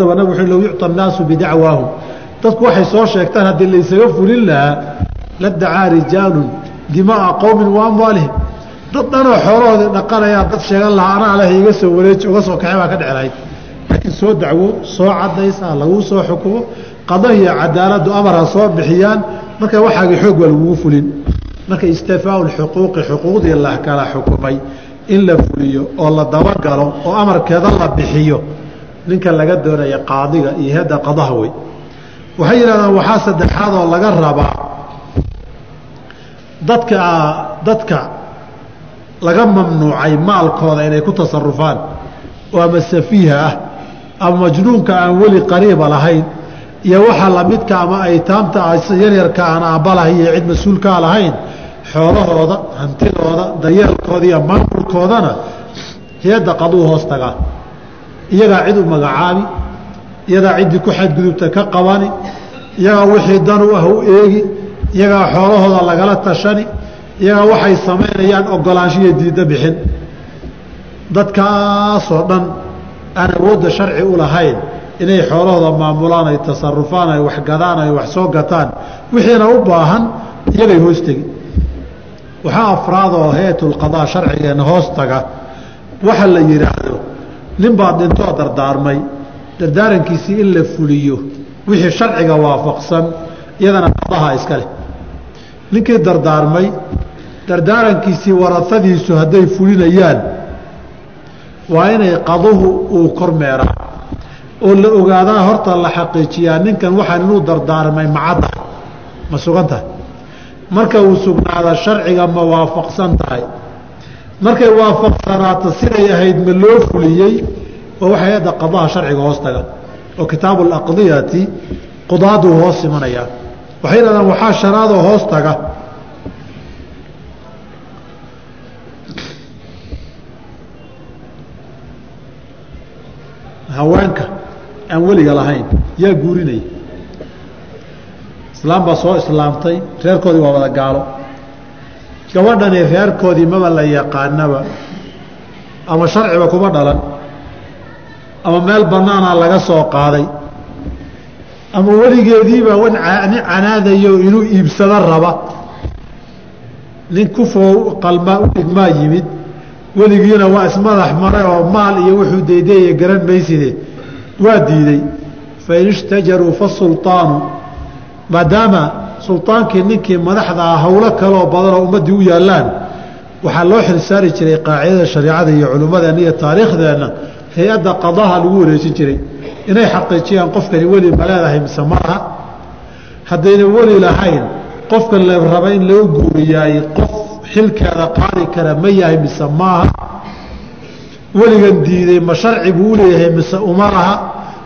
wuxuu low yucطa annaasu bidacwaahum. Dadku waxay soo sheegtaan haddii laysaga fulin lahaa la dacaa rijaalun dimaaa qowmin wa dad dhanoo xoolahoodii dhaqanayaa dad sheegan lahaa anaa leh iga soo wareeji uga soo kaxay baa ka dheci lahayd laakiin soo dacwo soo cadaysa laguu soo xukumo qadahiyo cadaaladdu amar ha soo bixiyaan marka waxaagii xoog waa lagugu fulin. Marka istifaau xuquuqi xuquuqdii la xukumay in la fuliyo oo la dabagalo oo amarkeeda la bixiyo ninka laga doonaya qaadiga iyo hedda qadaha wey waxay yidhahdaan waxaa saddexaad oo laga rabaa dadka dadka laga mamnuucay maalkooda inay ku tasarufaan. Oo ama safiiha ah ama majnuunka aan weli qariiba lahayn iyo waxa lamidka ama aytaamta yaryarka aan aabalahay iyo cid mas'uulkaa lahayn xoolahooda hantidooda dayeelkooda iyo maamulkoodana hay'adda qaduu hoos tagaa iyagaa cid u magacaabi iyagaa ciddii ku xadgudubta ka qabani iyagaa wixii dan u ah u eegi iyagaa xoolahooda lagala tashani iyagaa waxay samaynayaan ogolaanshiyo diidda bixin. Dadkaasoo dhan aan awoodda sharci u lahayn inay xoolahooda maamulaan ay tasarufaan ay waxgadaan ay wax soo gataan wixiina u baahan iyagay hoos tegi. Waxaa afraadoo hay'atulqadaa sharcigeenna hoos taga. Waxa la yidhaahdo nin baad dhintoo dardaarmay. Dardaarankiisii in la fuliyo wixii sharciga waafaqsan iyadana qadaha iska leh. Ninkii dardaarmay dardaarankiisii warafadiisu hadday fulinayaan waa inay qaduhu uu kormeeraa oo la ogaadaa horta la xaqiijiyaa ninkan waxaan inuu dardaarmay macadda. Ma sugan tahay? Marka uu sugnaada sharciga ma waafaqsan tahay markay waafaqsanaato siday ahayd ma loo fuliyey oo waxay hadda qadaha sharciga hoos taga oo kitaabu alaqdiyati qudaaduu hoos imanayaa waxay yidhahdaan waxaa shanaadoo hoos taga. Haweenka aan weliga lahayn yaa guurinaya islaam baa soo islaamtay reerkoodii waa wada gaalo gabadhani reerkoodii maba la yaqaanaba. Ama sharciba kuma dhalan. Ama meel banaana laga soo qaaday. Ama weligeediiba wan nin canaadayo inuu iibsado raba. Nin kufoo qalmaa u dhigmaa yimid. Weligiina waa ismadax maray oo maal iyo wuxuu daydeeye garan mayside. Waa diiday fain ishtajaruu fasulطaanu maadaama sulطaankii ninkii madaxda ah howlo kaloo badanoo ummaddii u yaallaan. Waxaa loo xilsaari jiray qaacidada shareicada iyo culummadeenna iyo taariikhdeenna. Hay'adda qadaha lagu wareejin jiray. Inay xaqiijiyaan qofkani weli ma leedahay mise maaha haddayna weli lahayn qofka la raba in loo guuriyaay qof xilkeeda qaadi kara ma yahay mise maaha weligan diiday ma sharci buu u leeyahay mise uma laha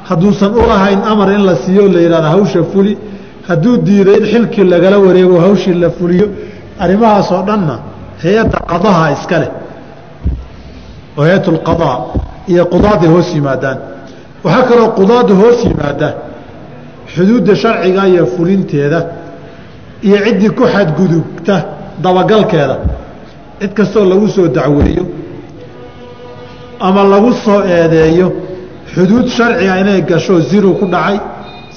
hadduusan u lahayn amar in la siiyo la yihahda hawsha fuli hadduu diiday in xilkii lagala wareego hawshii la fuliyo arrimahaasoo dhanna hay'adda qadaha iska leh oo hay'at lqadaa iyo qudaaday hoos yimaadaan. Waxaa kaloo qudaada hoos yimaada xuduudda sharciga iyo fulinteeda iyo ciddii ku xadgudubta dabagalkeeda. Cid kastoo lagu soo dacweeyo ama lagu soo eedeeyo xuduud sharciga inay gasho ziru ku dhacay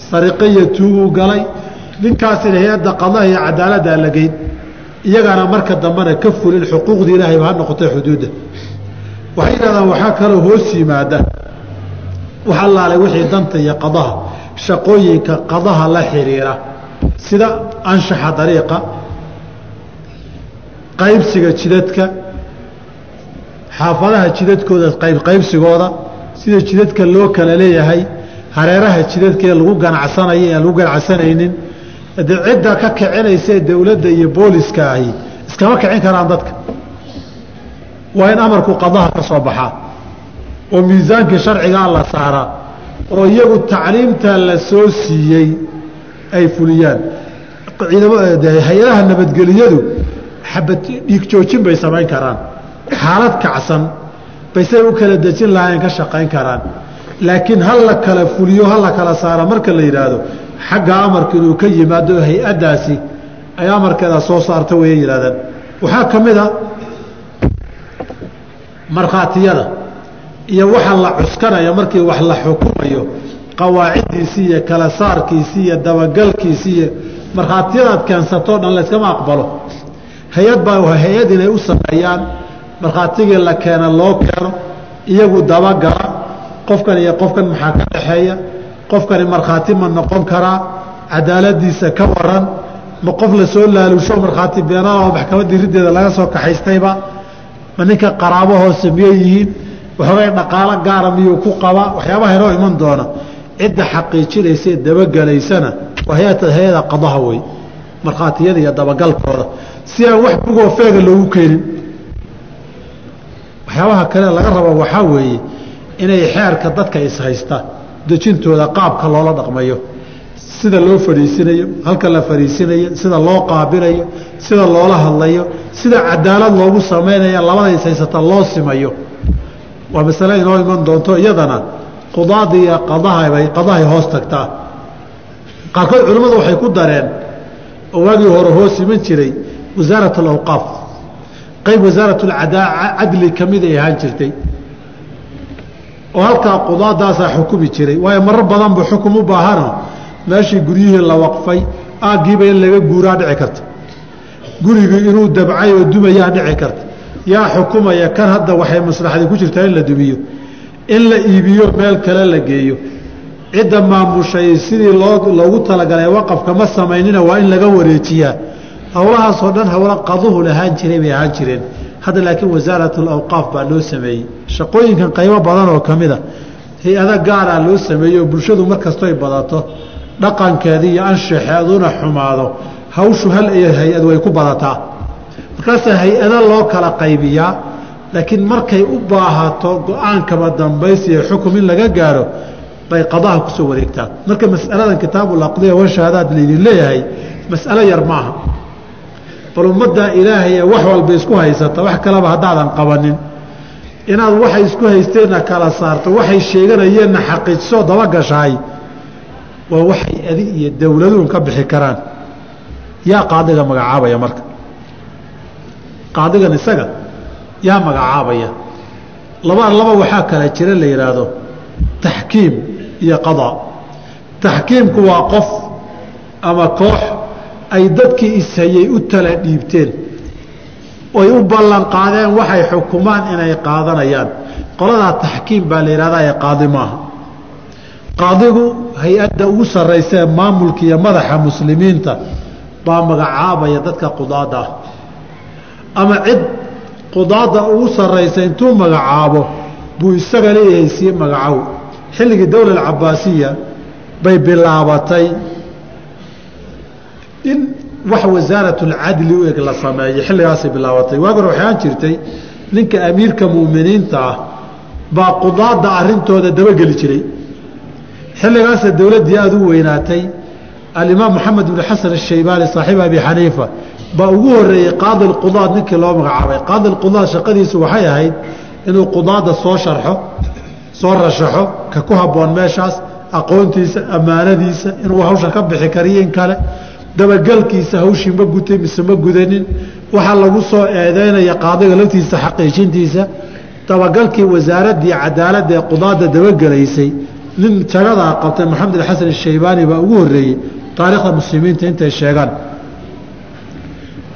sariqaiyo tuuguu galay ninkaasina hay'adda qadaha iyo cadaaladdaa la geyn marka dambena ka fulin xuquuqdii ilaahayba ha noqotay xuduudda. Waxay yidhahdaan waxaa kaloo hoos yimaada. Wax allaalay wixii danta iyo qadaha shaqooyinka qadaha la xiriira sida anshaxa dariiqa qaybsiga jidadka xaafadaha jidadkooda qaybqaybsigooda sida jidadka loo kala leeyahay hareeraha jidadkaee lagu ganacsanayo aan lagu ganacsanaynin de cidda ka kicinaysae dowladda iyo booliska ahi iskama kicin karaan dadka. Waa in amarku qadaha ka soo baxaa oo miisaankii sharcigaa la saaraa oo iyagu tacliimta la soo siiyey ay fuliyaan. Hay'adaha nabadgeliyadu xabad dhiig joojin bay samayn karaan. Xaalad kacsan bay say u kala dejin lahayn ka shaqayn karaan. Laakiin ha la kala fuliyo ha la kala saara marka la yidhaahdo xagga amarka inuu ka yimaado hay'addaasi ay amarkeeda soo saarta waya yidhahdaan waxaa ka mid a markhaatiyada iyo waxa la cuskanayo markii wax la xukumayo qawaaciddiisii iyo kala saarkiisii iyo dabagalkiisii iyo markhaatiyadaad keensatoo dhan layskama aqbalo. Hay'ad baa hay'ad inay u sameeyaan markhaatigii la keena loo keeno iyagu dabagala qofkan iyo qofkan maxaa ka dhexeeya qofkani markhaati ma noqon karaa cadaaladiisa ka waran ma qof la soo laalusho markhaati beenaha oo maxkamaddii riddeeda laga soo kaxaystayba? Ma ninka qaraabo miyay yihiin? Waxoogay dhaqaalo gaara miyuu ku qabaa? Waxyaabaha inoo iman doona. Cidda xaqiijinaysa ee waa hay'ada qadaha wey markhaatiyada iyo dabagalkooda. Si aan wax bugoo feega loogu keenin waxyaabaha kale laga rabo waxaa weeye inay xeerka dadka ishaysta dejintooda qaabka loola dhaqmayo. Sida loo fadhiisinayo halka la fadhiisinayo sida loo qaabilayo sida loola hadlayo sida cadaalad loogu samaynayo labada ishaysata loo simayo. Waa masale inoo iman doonto iyadana qudaada iyo qadahabay qadahay hoos tagtaa. Qaarkood culimmadu waxay ku dareen oo waagii hore hoos iman jiray wasaarat alawqaaf qayb wasaarat cadli ka mid ay ahaan jirtay oo halkaa qudaadaasaa xukumi jiray. Waayo marar badan buu xukum u baahano meeshii guryihii la waqfay aaggiiba in laga guuraa dhici karta. Gurigii inuu dabcay oo dumayaa dhici karta. Yaa xukumaya kan hadda waxay maslaxdii ku jirtaa in la dumiyo. In la iibiyo meel kale la geeyo. Cidda maamushay sidii loo loogu talagalay waqafka ma samaynina waa in laga wareejiyaa. Howlahaasoo dhan howlo qaduhu lahaan jiray bay ahaan jireen hadda laakiin wasaarat alawqaaf baa loo sameeyey. Shaqooyinkan qaybo badan oo ka mid a hay'ada gaaraa loo sameeyey oo bulshadu mar kastoy badato dhaqankeeda iyo anshaxeeduna xumaado. Hawshu hal iyo hay'ad way ku badataa. Markaasaa hay'ada loo kala qaybiyaa laakiin markay u baahato go'aankaba dambaysiyo xukum in laga gaaro bay qadaha ku soo wareegtaa. Marka masaladan kitaabulaqdiya washahaadaad laydin leeyahay masalo yar maaha bal ummaddaa ilaahay wax walba isku haysata wax kaleba haddaadan qabanin. Inaad waxay isku haysteenna kala saarto waxay sheeganayeenna xaqiijisoo dabagashahay waa waxay adi iyo dowladuun ka bixi karaan. Yaa qaadiga magacaabaya marka. Qaadigan isaga yaa magacaabaya. Laba laba waxaa kala jira la yidhaahdo taxkiim iyo qadaa taxkiimku waa qof ama koox ay dadkii ishayey u tala dhiibteen. Oy u ballan qaadeen waxay xukumaan inay qaadanayaan. Qoladaa taxkiim baa la yidhahdaa ee qaadi maaha. Qaadigu hay'adda ugu sarraysa ee maamulka iyo madaxa muslimiinta baa magacaabaya dadka qudaada ah ama cid qudaada ugu sarraysa intuu magacaabo buu isaga leeyahay sii magacow. Xilligii dowla alcabaasiya bay bilaabatay in wax wasaaratulcadli u eg la sameeyo xilligaasay bilaabatay. Waagi hore waxay aan jirtay ninka amiirka mu'miniinta ah baa qudaada arintooda dabageli jiray. Xilligaasa dowladdii aada u weynaatay alimaam moxamed bn xasan ashaybaani saaxiib abi xaniifa baa ugu horeeyey qaadi lqudaad ninkii loo magacaabay. Qaadi lqudaad shaqadiisu waxay ahayd inuu qudaada soo sharxo soo rashaxo ka ku habboon meeshaas aqoontiisa ammaanadiisa inuu hawsha ka bixi kariyo in kale dabagelkiisa hawshii ma gutay mise ma gudanin. Waxaa lagu soo eedeynaya qaadiga laftiisa xaqiijintiisa. Dabagalkii wasaaraddii cadaaladda ee qudaada dabagelaysay nin jagadaa qabtay maxamed xasan ashaybaani baa ugu horeeyey taarikhda muslimiinta intay sheegaan.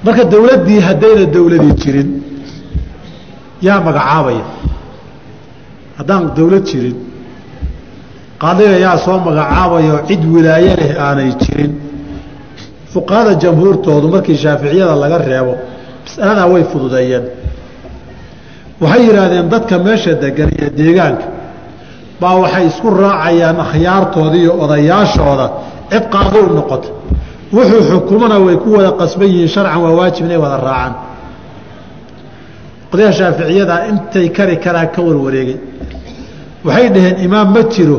Marka dowladdii haddayna dowladii jirin yaa magacaabaya. Haddaan dowlad jirin qaadiga yaa soo magacaabayo cid wilaaye leh aanay jirin fuqahada jamhuurtoodu markii shaaficiyada laga reebo masaladaa way fududeeyeen. Waxay yidhaahdeen dadka meesha degan iyo deegaanka baa waxay isku raacayaan akhyaartooda iyo odayaashooda cid qaado u noqota wuxuu xukumana way ku wada qasban yihiin sharcan waa waajib inay wada raacaan. Odayaha shaaficiyada intay kari karaan ka warwareegay. Waxay dhaheen imaam ma jiro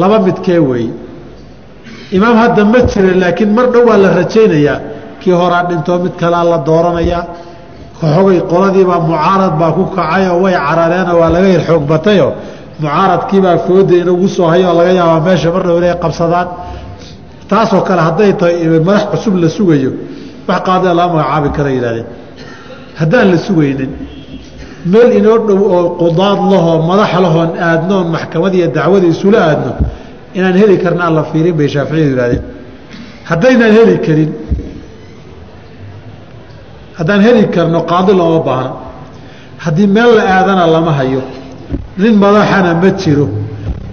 laba midkee weeye imaam hadda ma jira laakiin mar dhow waa la rajaynayaa. Kii horaa dhintoo mid kalaa la dooranayaa xogay qoladiibaa mucaarad baa ku kacayoo way carareenoo waa laga yar xoog mucaaradkiibaa fooda inagu soo hayoo laga yaabaa meesha mar dhow inay qabsadaan. Taasoo kale hadday tahay madax cusub la sugayo. Wax qaadida lama magacaabi kara yidhahdeen haddaan la sugaynin meel inoo dhow oo qudaad lahoo madax lahoon aadnoon maxkamad iyo isula aadno inaan heli karna aan la fiirin bay shaaficiyadu yihahdeen haddaynaan heli karin haddaan heli karno qaadi looma baahno haddii meel la aadana lama hayo. Nin madaxana ma jiro.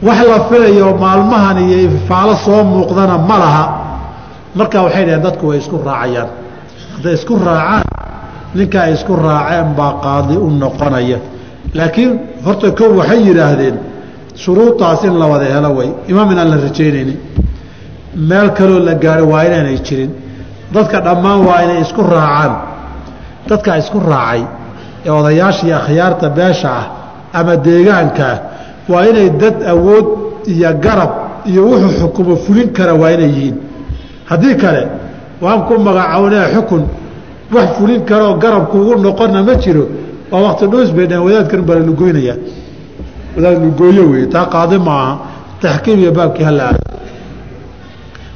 Wax la filayo maalmahan iyo ifaalo soo muuqdana ma laha. Markaa waxay dhaheen dadku way isku raacayaan. Hadday isku raacaan ninka ay isku raaceen baa qaadi u noqonaya. Laakiin horta kow waxay yidhaahdeen shuruudaas in la wada helo way. Imaam inaan la rajaynaynin meel kaloo la gaaro waa inaanay jirin. Dadka dhammaan waa inay isku raacaan. Dadka isku raacay ee odayaashii akhyaarta beesha ah ama deegaankaah waa inay dad awood iyo garab iyo wuxuu xukumo fulin kara waa inay yihiin. Haddii kale waan ku magacownee xukun wax fulin karoo garabkuugu noqonna ma jiro waa wakti dhuus bay dhaheen wadaadkan baa lalugoynaya wadaad lugooyo wey taa qaadi maaha taxkiim iyo baabkii hala aado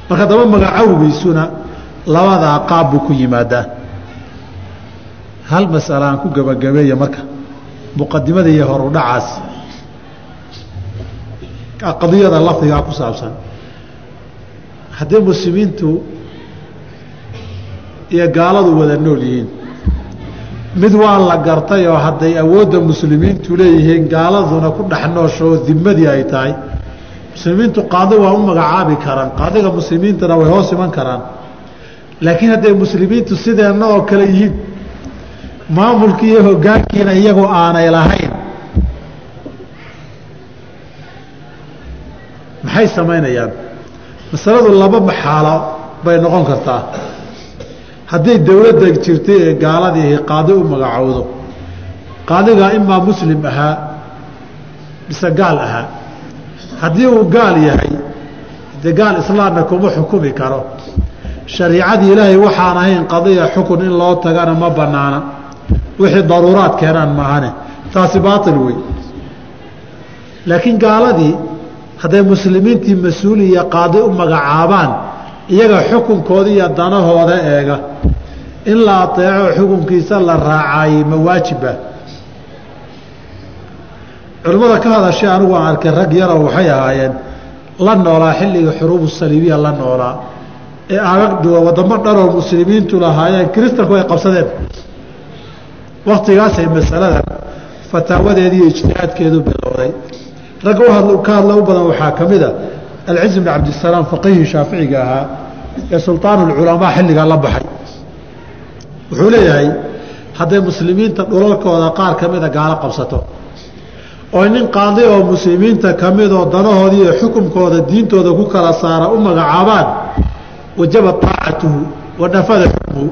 marka daba magacowgiisuna labadaa qaab buu ku yimaadaa hal masala aan ku gebagabeeya marka? Muqadimada iyo horudhacaas qadiyada lafdigaa ku saabsan. Haddii muslimiintu iyo gaaladu wada nool yihiin mid waa la gartay oo hadday awoodda muslimiintu leeyihiin gaaladuna ku dhex nooshoo dimadii ay tahay. Muslimiintu qaadi waa u magacaabi karaan qaadiga muslimiintana way hoos iman karaan. Laakiin hadday muslimiintu sideenna oo kale yihiin maamulkii iyo hoggaankiina iyagoo aanay lahayn. Maxay samaynayaan? Masaladu laba maxaalo bay noqon kartaa hadday dowladda jirtay ee gaaladiihi qaadi u magacowdo qaadigaa imaa muslim ahaa mise gaal ahaa haddii uu gaal yahay de gaal islaamna kuma xukumi karo. Shariicadii ilaahay waxaan ahayn qadiya xukun in loo tagana ma banaana wixii daruuraad keenaan maahane. Taasi baail wey laakiin gaaladii hadday muslimiintii mas'uul iyo qaadi u magacaabaan iyaga xukunkoodi iyo danahooda eega. In la ateeco xukunkiisa la raacaayey ma waajiba culimmada ka hadashay anigu aan arkay rag yaroo waxay ahaayeen la noolaa xilliga xuruubu saliibiya la noolaa. Ee aagagdhuwa wadamo dhanoo muslimiintu lahaayeen kiristanku ay qabsadeen. Waktigaasay masaladan fataawadeedi iyo ijtihaadkeedu bilowday. Ragga ka hadla u badan waxaa ka mid a alciz bn cabdisalaam faqihii shaaficiga ahaa ee sulطaanulculamaa xilligaa la baxay wuxuu leeyahay hadday muslimiinta dhulalkooda qaar ka mida gaalo qabsato oo nin qaadi oo muslimiinta ka midoo danahoodii iyo xukumkooda diintooda ku kala saara u magacaabaan wajaba aacatuhu wa nafada xukmuhu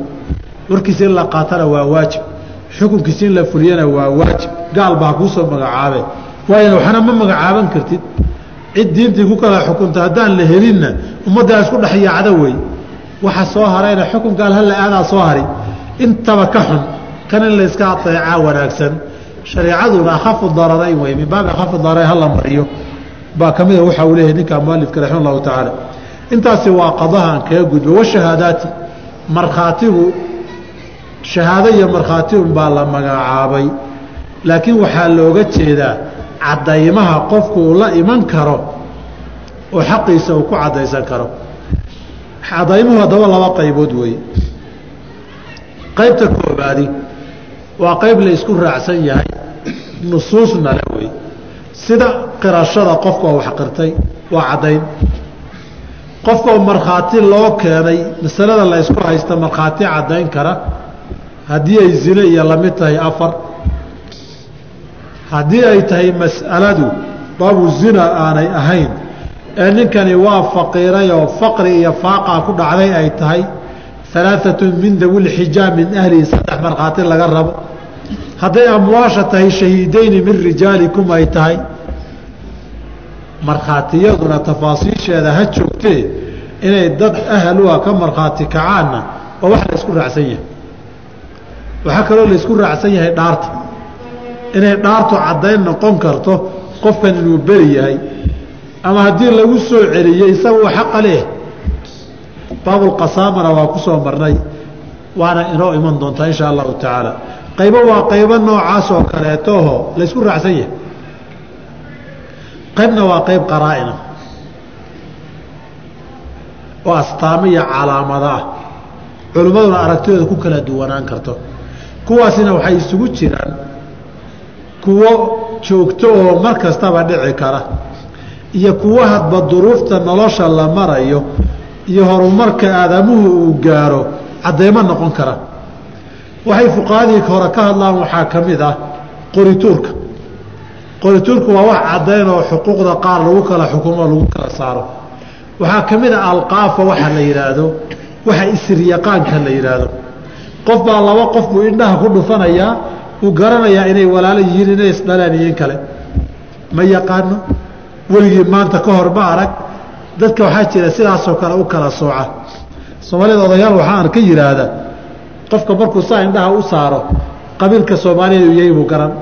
warkiisa in la qaatana waa waajib xukunkiisa in la fuliyana waa waajib gaal baa kuusoo magacaabe waayo waxna ma magacaaban kartid cid diintii ku kala xukunta haddaan la helinna ummaddaa isku dhex yaacda wey waxa soo harayna xukun gaal hala aadaa soo hari. Intaba ka xun kan in layska ateecaa wanaagsan. Shareecaduna akhafu dararayn wey min baabi akhafu dararayn hala mariyo. Baa ka mida waxa uu leeyahay ninka mualifka raxima allahu tacaala. Intaasi waa qadahaan kaga gudba washahaadaati markhaatigu shahaado iyo markhaati unbaa la magacaabay. Laakiin waxaa looga jeedaa cadaymaha qofku uu la iman karo oo xaqiisa uu ku cadaysan karo. Cadaymuhu haddaba laba qaybood weeye. Qaybta koobaadi waa qayb la isku raacsan yahay nusuusna le wey sida qirashada qofka wax qirtay waa caddayn. Qofkao markhaati loo keenay masalada la haysta markhaati caddayn kara haddii ay zine iyo la mid tahay afar haddii ay tahay mas'aladu baabu zina aanay ahayn ee ninkani waa faqiiray oo faqri iyo faaqaa ku dhacday ay tahay alaaatun min dawilxijaa min ahlihi saddex markhaati laga rabo. Hadday amwaasha tahay shahiideyni min rijaalikum ay tahay markhaatiyaduna tafaasiisheeda ha joogtee inay dad ahluha ka markhaati kacaanna waa wax la ysku raacsan yahay. Waxaa kaloo la ysku raacsan yahay dhaarta inay dhaartu caddayn noqon karto qofkan inuu beri yahay ama haddii lagu soo celiyey isaguu xaqa leh. Baabulqasaamana waa ku soo marnay waana inoo iman doontaa insha allahu tacaala. Qaybo waa qaybo noocaas oo kaleetoho laysku raacsan yahay. Qaybna waa qayb qaraa'ina oo astaamo iyo calaamado ah. Culimmaduna aragtidooda ku kala duwanaan karto. Kuwaasina waxay isugu jiraan kuwo joogto oo mar kastaba dhici kara iyo kuwo hadba duruufta nolosha la marayo iyo horumarka aadamuhu uu gaaro cadeymo noqon kara. Waxay fuqahadii hore ka hadlaan waxaa ka mid ah qorituurka. Qorituurku waa wax caddayn oo xuquuqda qaar lagu kala xukumo lagu kala saaro. Waxaa ka mid a alqaafa waxa la yidhaahdo waxa isiryaqaanka la yidhaahdo qof baa laba qof buu indhaha ku dhufanayaa uu garanayaa inay walaalo yihiin inay isdhaleen iyo in kale. Ma yaqaano? Weligii maanta ka hor ma arag. Dadka waxaa jira sidaasoo kale u kala sooca. Soomaalida odayaal waxaan ka yidhaahda qofka markuu saa indhaha u saaro qabiilka soomaaliyeed uu yahay buu garan.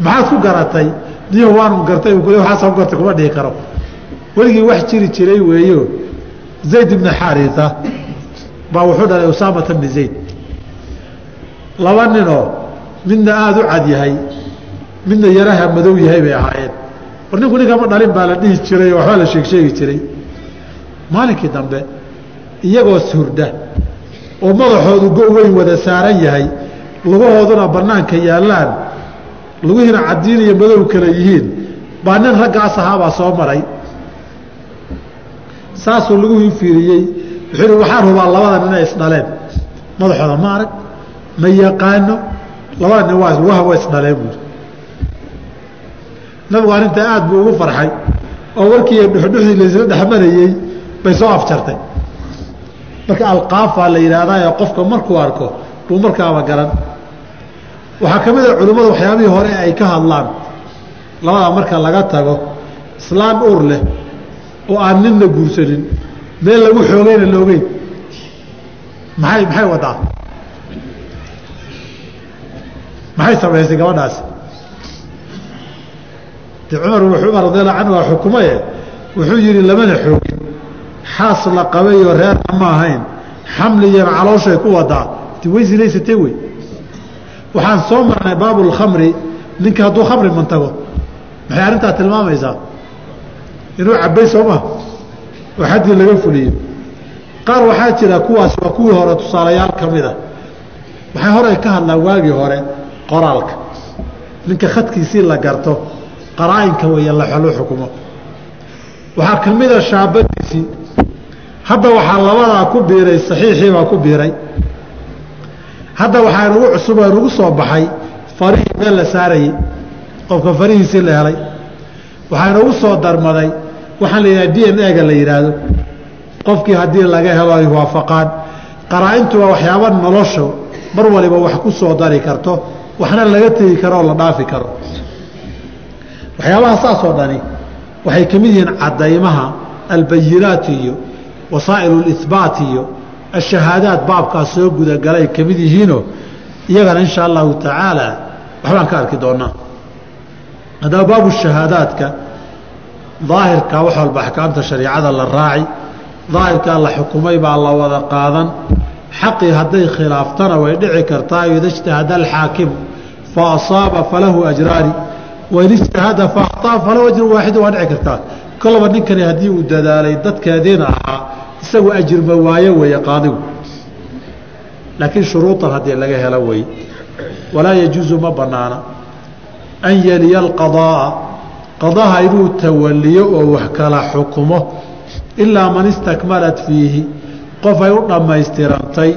Maxaad ku garatay? Niyo waanu gartay waaasa ku gartay kuma dhihi karo. Weligii wax jiri jiray weeyo. Zayd ibni xaarisa baa wuxuu dhalay usaamata bni zayd laba ninoo midna aada u cad yahay midna yaraha madow yahay bay ahaayeen. War ninku ninkama dhalin baa la dhihi jiray oo waxbaa la sheeg sheegi jiray. Maalinkii dambe iyagoo hurda oo madaxoodu go weyn wada saaran yahay lugahooduna banaanka yaallaan lugihiina cadiin iyo madow kale yihiin baa nin raggaas ahaabaa soo maray. Saasuu lagu fiiriyey wuxuu hi waxaan hubaa labada nin ay isdhaleen madaxooda ma arag ma yaqaano? labada nin waa isdhaleen buuri nabigu arrintaa aad buu ugu farxay oo warkii dhuxdhuxdii laysla dhexmarayey bay soo afjartay. Marka alqaafaa la yidhaahdaa ee qofka markuu arko buu markaaba garan. Waxaa ka mid a culimmadu waxyaabihii hore ay ka hadlaan. Labadaa marka laga tago islaan uur leh oo aan ninna guursanin meel lagu xoogayna la ogeyn maxay maxay wadaa maxay samaysay gabadhaasi de cumar cumar radiallahu canhu waa xukumaye. Wuxuu yidhi lamana xoogin xaas la qabayoo reerna ma ahayn. Xamliyan calooshay ku wadaa. Ti way sinaysatee wey. Waxaan soo marnay baabulkhamri ninka hadduu khamri mantago maxay arrintaa tilmaamaysaa? Inuu cabbay soo maha oo xaddii laga fuliyo qaar waxaa jira kuwaas waa kuwii hore tusaalayaal ka mid a waxay hore ka hadlaan waagii hore qoraalka. Ninka khadkiisii la garto qaraa'inka weeye laxolu xukumo. Waxaa ka mida shaabadiisii hadda waxaa labadaa ku biiray saxiixii baa ku biiray. Hadda waxaa nagu cusub ee nagu soo baxay. Farihii meel la saarayey. Qofka farihiisii la helay. Waxaa nagu soo darmaday. Waxaan la yidhaha d n a-ga la yidhaahdo. Qofkii haddii laga helo ay waafaqaan. Qaraa-intu waa waxyaaba nolosha mar waliba wax ku soo dari karto waxna laga tegi karo oo la dhaafi karo. Waxyaabaha saasoo dhani waxay ka mid yihiin cadaymaha albayinaat iyo wasaa'ilu اlihbaat iyo ashahaadaad baabkaas soo gudagalay ka mid yihiinoo iyagana insha allahu tacaala waxbaan ka arki doonaa. Haddaba baabu shahaadaadka daahirka wax walba axkaamta shariicada la raaci daahirkaa la xukumay baa la wada qaadan xaqii hadday khilaaftana way dhici kartaa ida ijtahada alxaakimu fa asaaba falahu ajraani wain ijtahada fa akhطaa falahu ajru waaxidu waa dhici kartaa. Kolaba ninkani haddii uu dadaalay dadkeediina ahaa isagu ajirma waayo weeye qaadigu laakiin shuruudan haddii laga helo wey walaa yajuusu ma banaana an yeliya alqadaa'a qadaha inuu tawaliyo oo wax kala xukumo ilaa man istakmalat fiihi qof ay u dhammaystirantay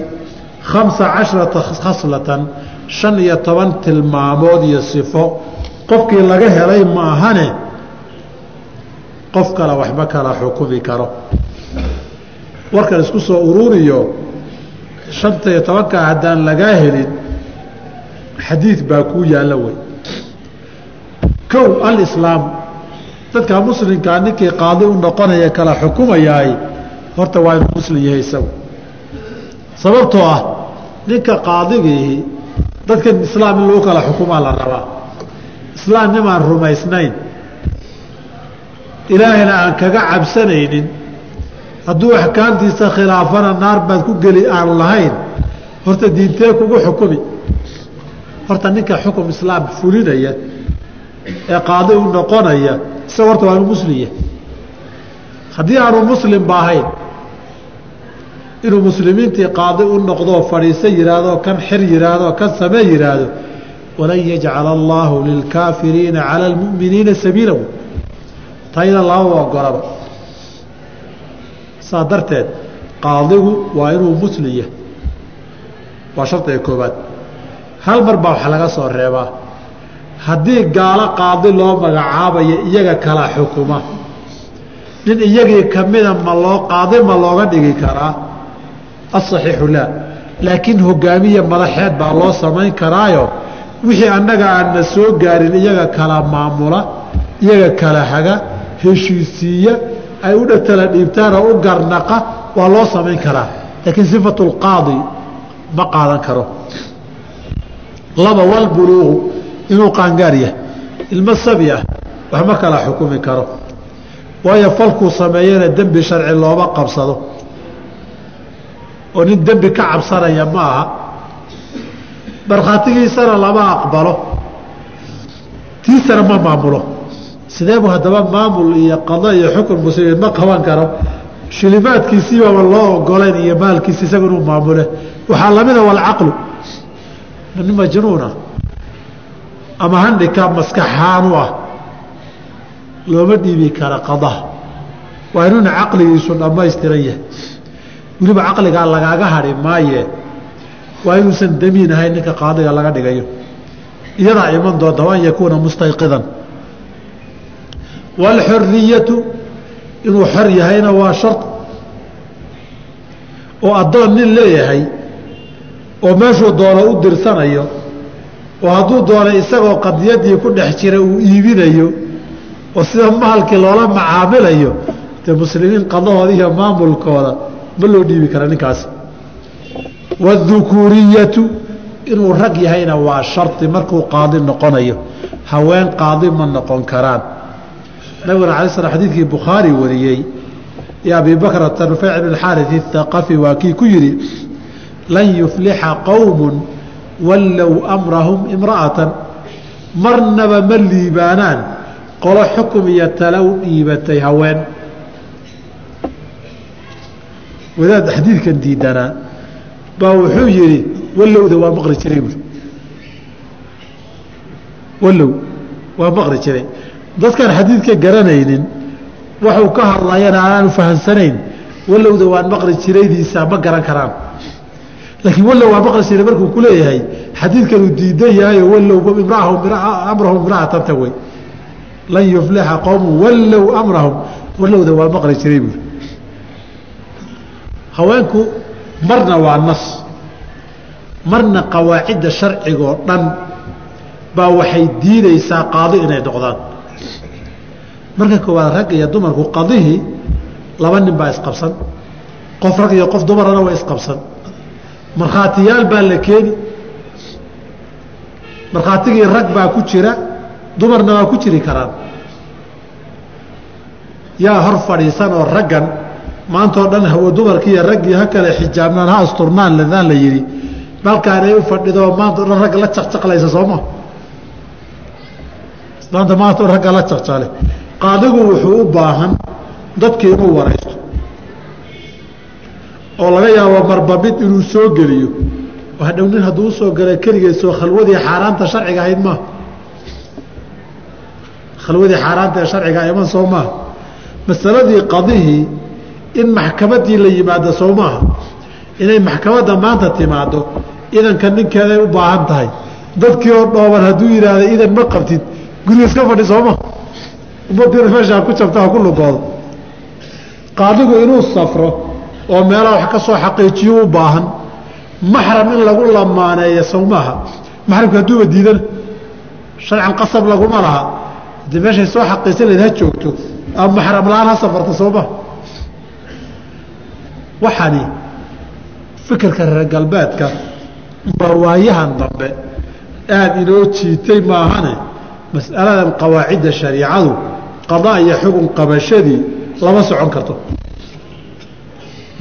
khamsa casharata khaslatan shan iyo toban tilmaamood iyo sifo. Qofkii laga helay maahane qof kale waxba kala xukumi karo. Warkan isku soo ururiyo shanta iyo tobankaa haddaan lagaa helin xadiid baa kuu yaalla wey. Kow alislaam dadka muslimkaa ninkii qaadi u noqonaya kala xukumayaay horta waa inuu muslim yahay isagu. Sababtoo ah ninka qaadigiihi dadkan islaam in lagu kala xukumaa la rabaa. Islaam nimaan rumaysnayn? Ilaahayna aan kaga cabsanaynin. Hadduu axkaamtiisa khilaafana naar baad ku geli aan lahayn horta diintee kugu xukumi. Horta ninka xukum islaam fulinaya ee qaadi u noqonaya isaga horta waa inu muslimya haddii aanu muslimba ahayn inuu muslimiintii qaadi u noqdoo fadhiiso yihaahdo kan xir yihaahdo kan samee yihaahdo walan yajcala allaahu lilkaafiriina cala almu'miniina sabiila. Tayda lababa ogolaba saa darteed qaadigu waa inuu musliya. Waa shardiga koobaad hal mar baa wax laga soo reebaa. Haddii gaalo qaadi loo magacaabayo iyaga kala xukuma. Nin iyagii kamida ma loo qaadi ma looga dhigi karaa asaxiixu laa laakiin hogaamiye madaxeed baa loo samayn karaayo wixii annaga aanna soo gaarin iyaga kala maamula iyaga kala haga heshiisiiya ay u dhatala dhiibtaanoo u garnaqa waa loo samayn karaa laakiin sifatu lqaadi ma qaadan karo laba walbuluuqu inuu qaangaar yahay ilmo sabi ah wax kala xukumi karo waayo falkuu sameeyana dembi sharci looma qabsado oo nin dembi ka cabsanaya ma aha. Markhaatigiisana lama aqbalo. Tiisana ma maamulo. Sideebu haddaba maamul iyo qado iyo xukun muslimiin ma qaban karo? Shilimaadkiisiibaba loo ogolayn iyo maalkiisa isaga inuu maamule. Waxaa lamida walcaqlu nin majnuuna ama handhikaab maskaxaanu ah looma dhiibi kara qadaha waa inuuna caqligiisu dhammaystiran yahay weliba caqligaa lagaaga hadhi maaye. Waa inuusan damiin ahayn ninka qaadiga laga dhigayo. Iyadaa iman doonta waan yakuuna mustayqidan. Waalxoriyatu inuu xor yahayna waa shar oo addoon nin leeyahay oo meeshuu doono u dirsanayo oo hadduu doonay isagoo qadiyadii ku dhex jira uu iibinayo oo sida mahalkii loola macaamilayo dee muslimiin qadahooda iyo maamulkooda ma loo dhiibi kara ninkaasi wadukuuriyatu inuu rag yahayna waa shardi markuu qaadi noqonayo. Haween qaadi ma noqon karaan. Nabiguna ala sl xadiidkii bukhaari wariyey iyo abi bakrata bn xaari اthaqafi waa kii ku yidhi lan yuflixa qowm wallow amrahum imra'atan. Marnaba ma liibaanaan qolo xukum iyo tala u dhiibatay haween wadaad xadiidkan diidanaa baa wuxuu yidhi wallowda waa maqri jiray buui wallow waa maqri jiray. Dadkaan xadiidka garanaynin waxuu ka hadlayana aanaanu fahamsanayn wallowda waan maqri jiraydiisa ma garan karaan. Laakiin wallow waa maqri jiray markuu ku leeyahay xadiidkan uu diidan yahayo wallow amrahum imra'atanta wey lan yuflixa qowmu wallow amrahum. Wallowda waa maqri jiray buui haweenku marna waa nas. Marna qawaacidda sharcigoo dhan baa waxay diidaysaa qaadi inay noqdaan. Marka koowaad rag iyo dumarku qadihii laba nin baa isqabsan. Qof rag iyo qof dumarana waa isqabsan. Markhaatiyaal baa la keeni. Markhaatigii rag baa ku jira dumarna waa ku jiri karaan. Yaa hor fadhiisan oo raggan maantao dhan hawo dumarkii iyo raggii ha kale xijaabnaan ha asturnaan ladaan la yidhi. Balkaanay u fadhido maantao dhan ragga la jaqjaqlaysa sooma maanta maantao dhan ragga la jaqjaqle qaadigu wuxuu u baahan dadkii inuu waraysto. Oo laga yaabo marba mid inuu soo geliyo. Hadhow nin hadduu u soo galay keligeesoo khalwadii xaaraanta sharciga ahayd maaha khalwadii xaaraanta ee sharciga iman soo maaha masaladii qadihii in maxkamaddii la yimaado soo inay maxkamadda maanta timaado idanka ninkeeday u baahan tahay. Dadkii oo dhooban hadduu yidhaahda idan ma qabtid guriga iska fadhi sooma ummadiina meeshaa ku jabta ku lugoodo qaadigu inuu safro oo meelaha wax ka soo xaqiijiyo u baahan maxram in lagu lamaaneeyo sow maaha. Maxramka hadduuba sharcan qasab laguma laha. Haddii meeshay soo xaqiisan layd joogto ama maxram la'aan ha safarta soo maha waxani fikirka reer galbeedka baa waayahan dambe aada inoo jiitay maahane mas'aladan qawaacidda shariicadu qadaa iyo xugun qabashadii lama socon karto.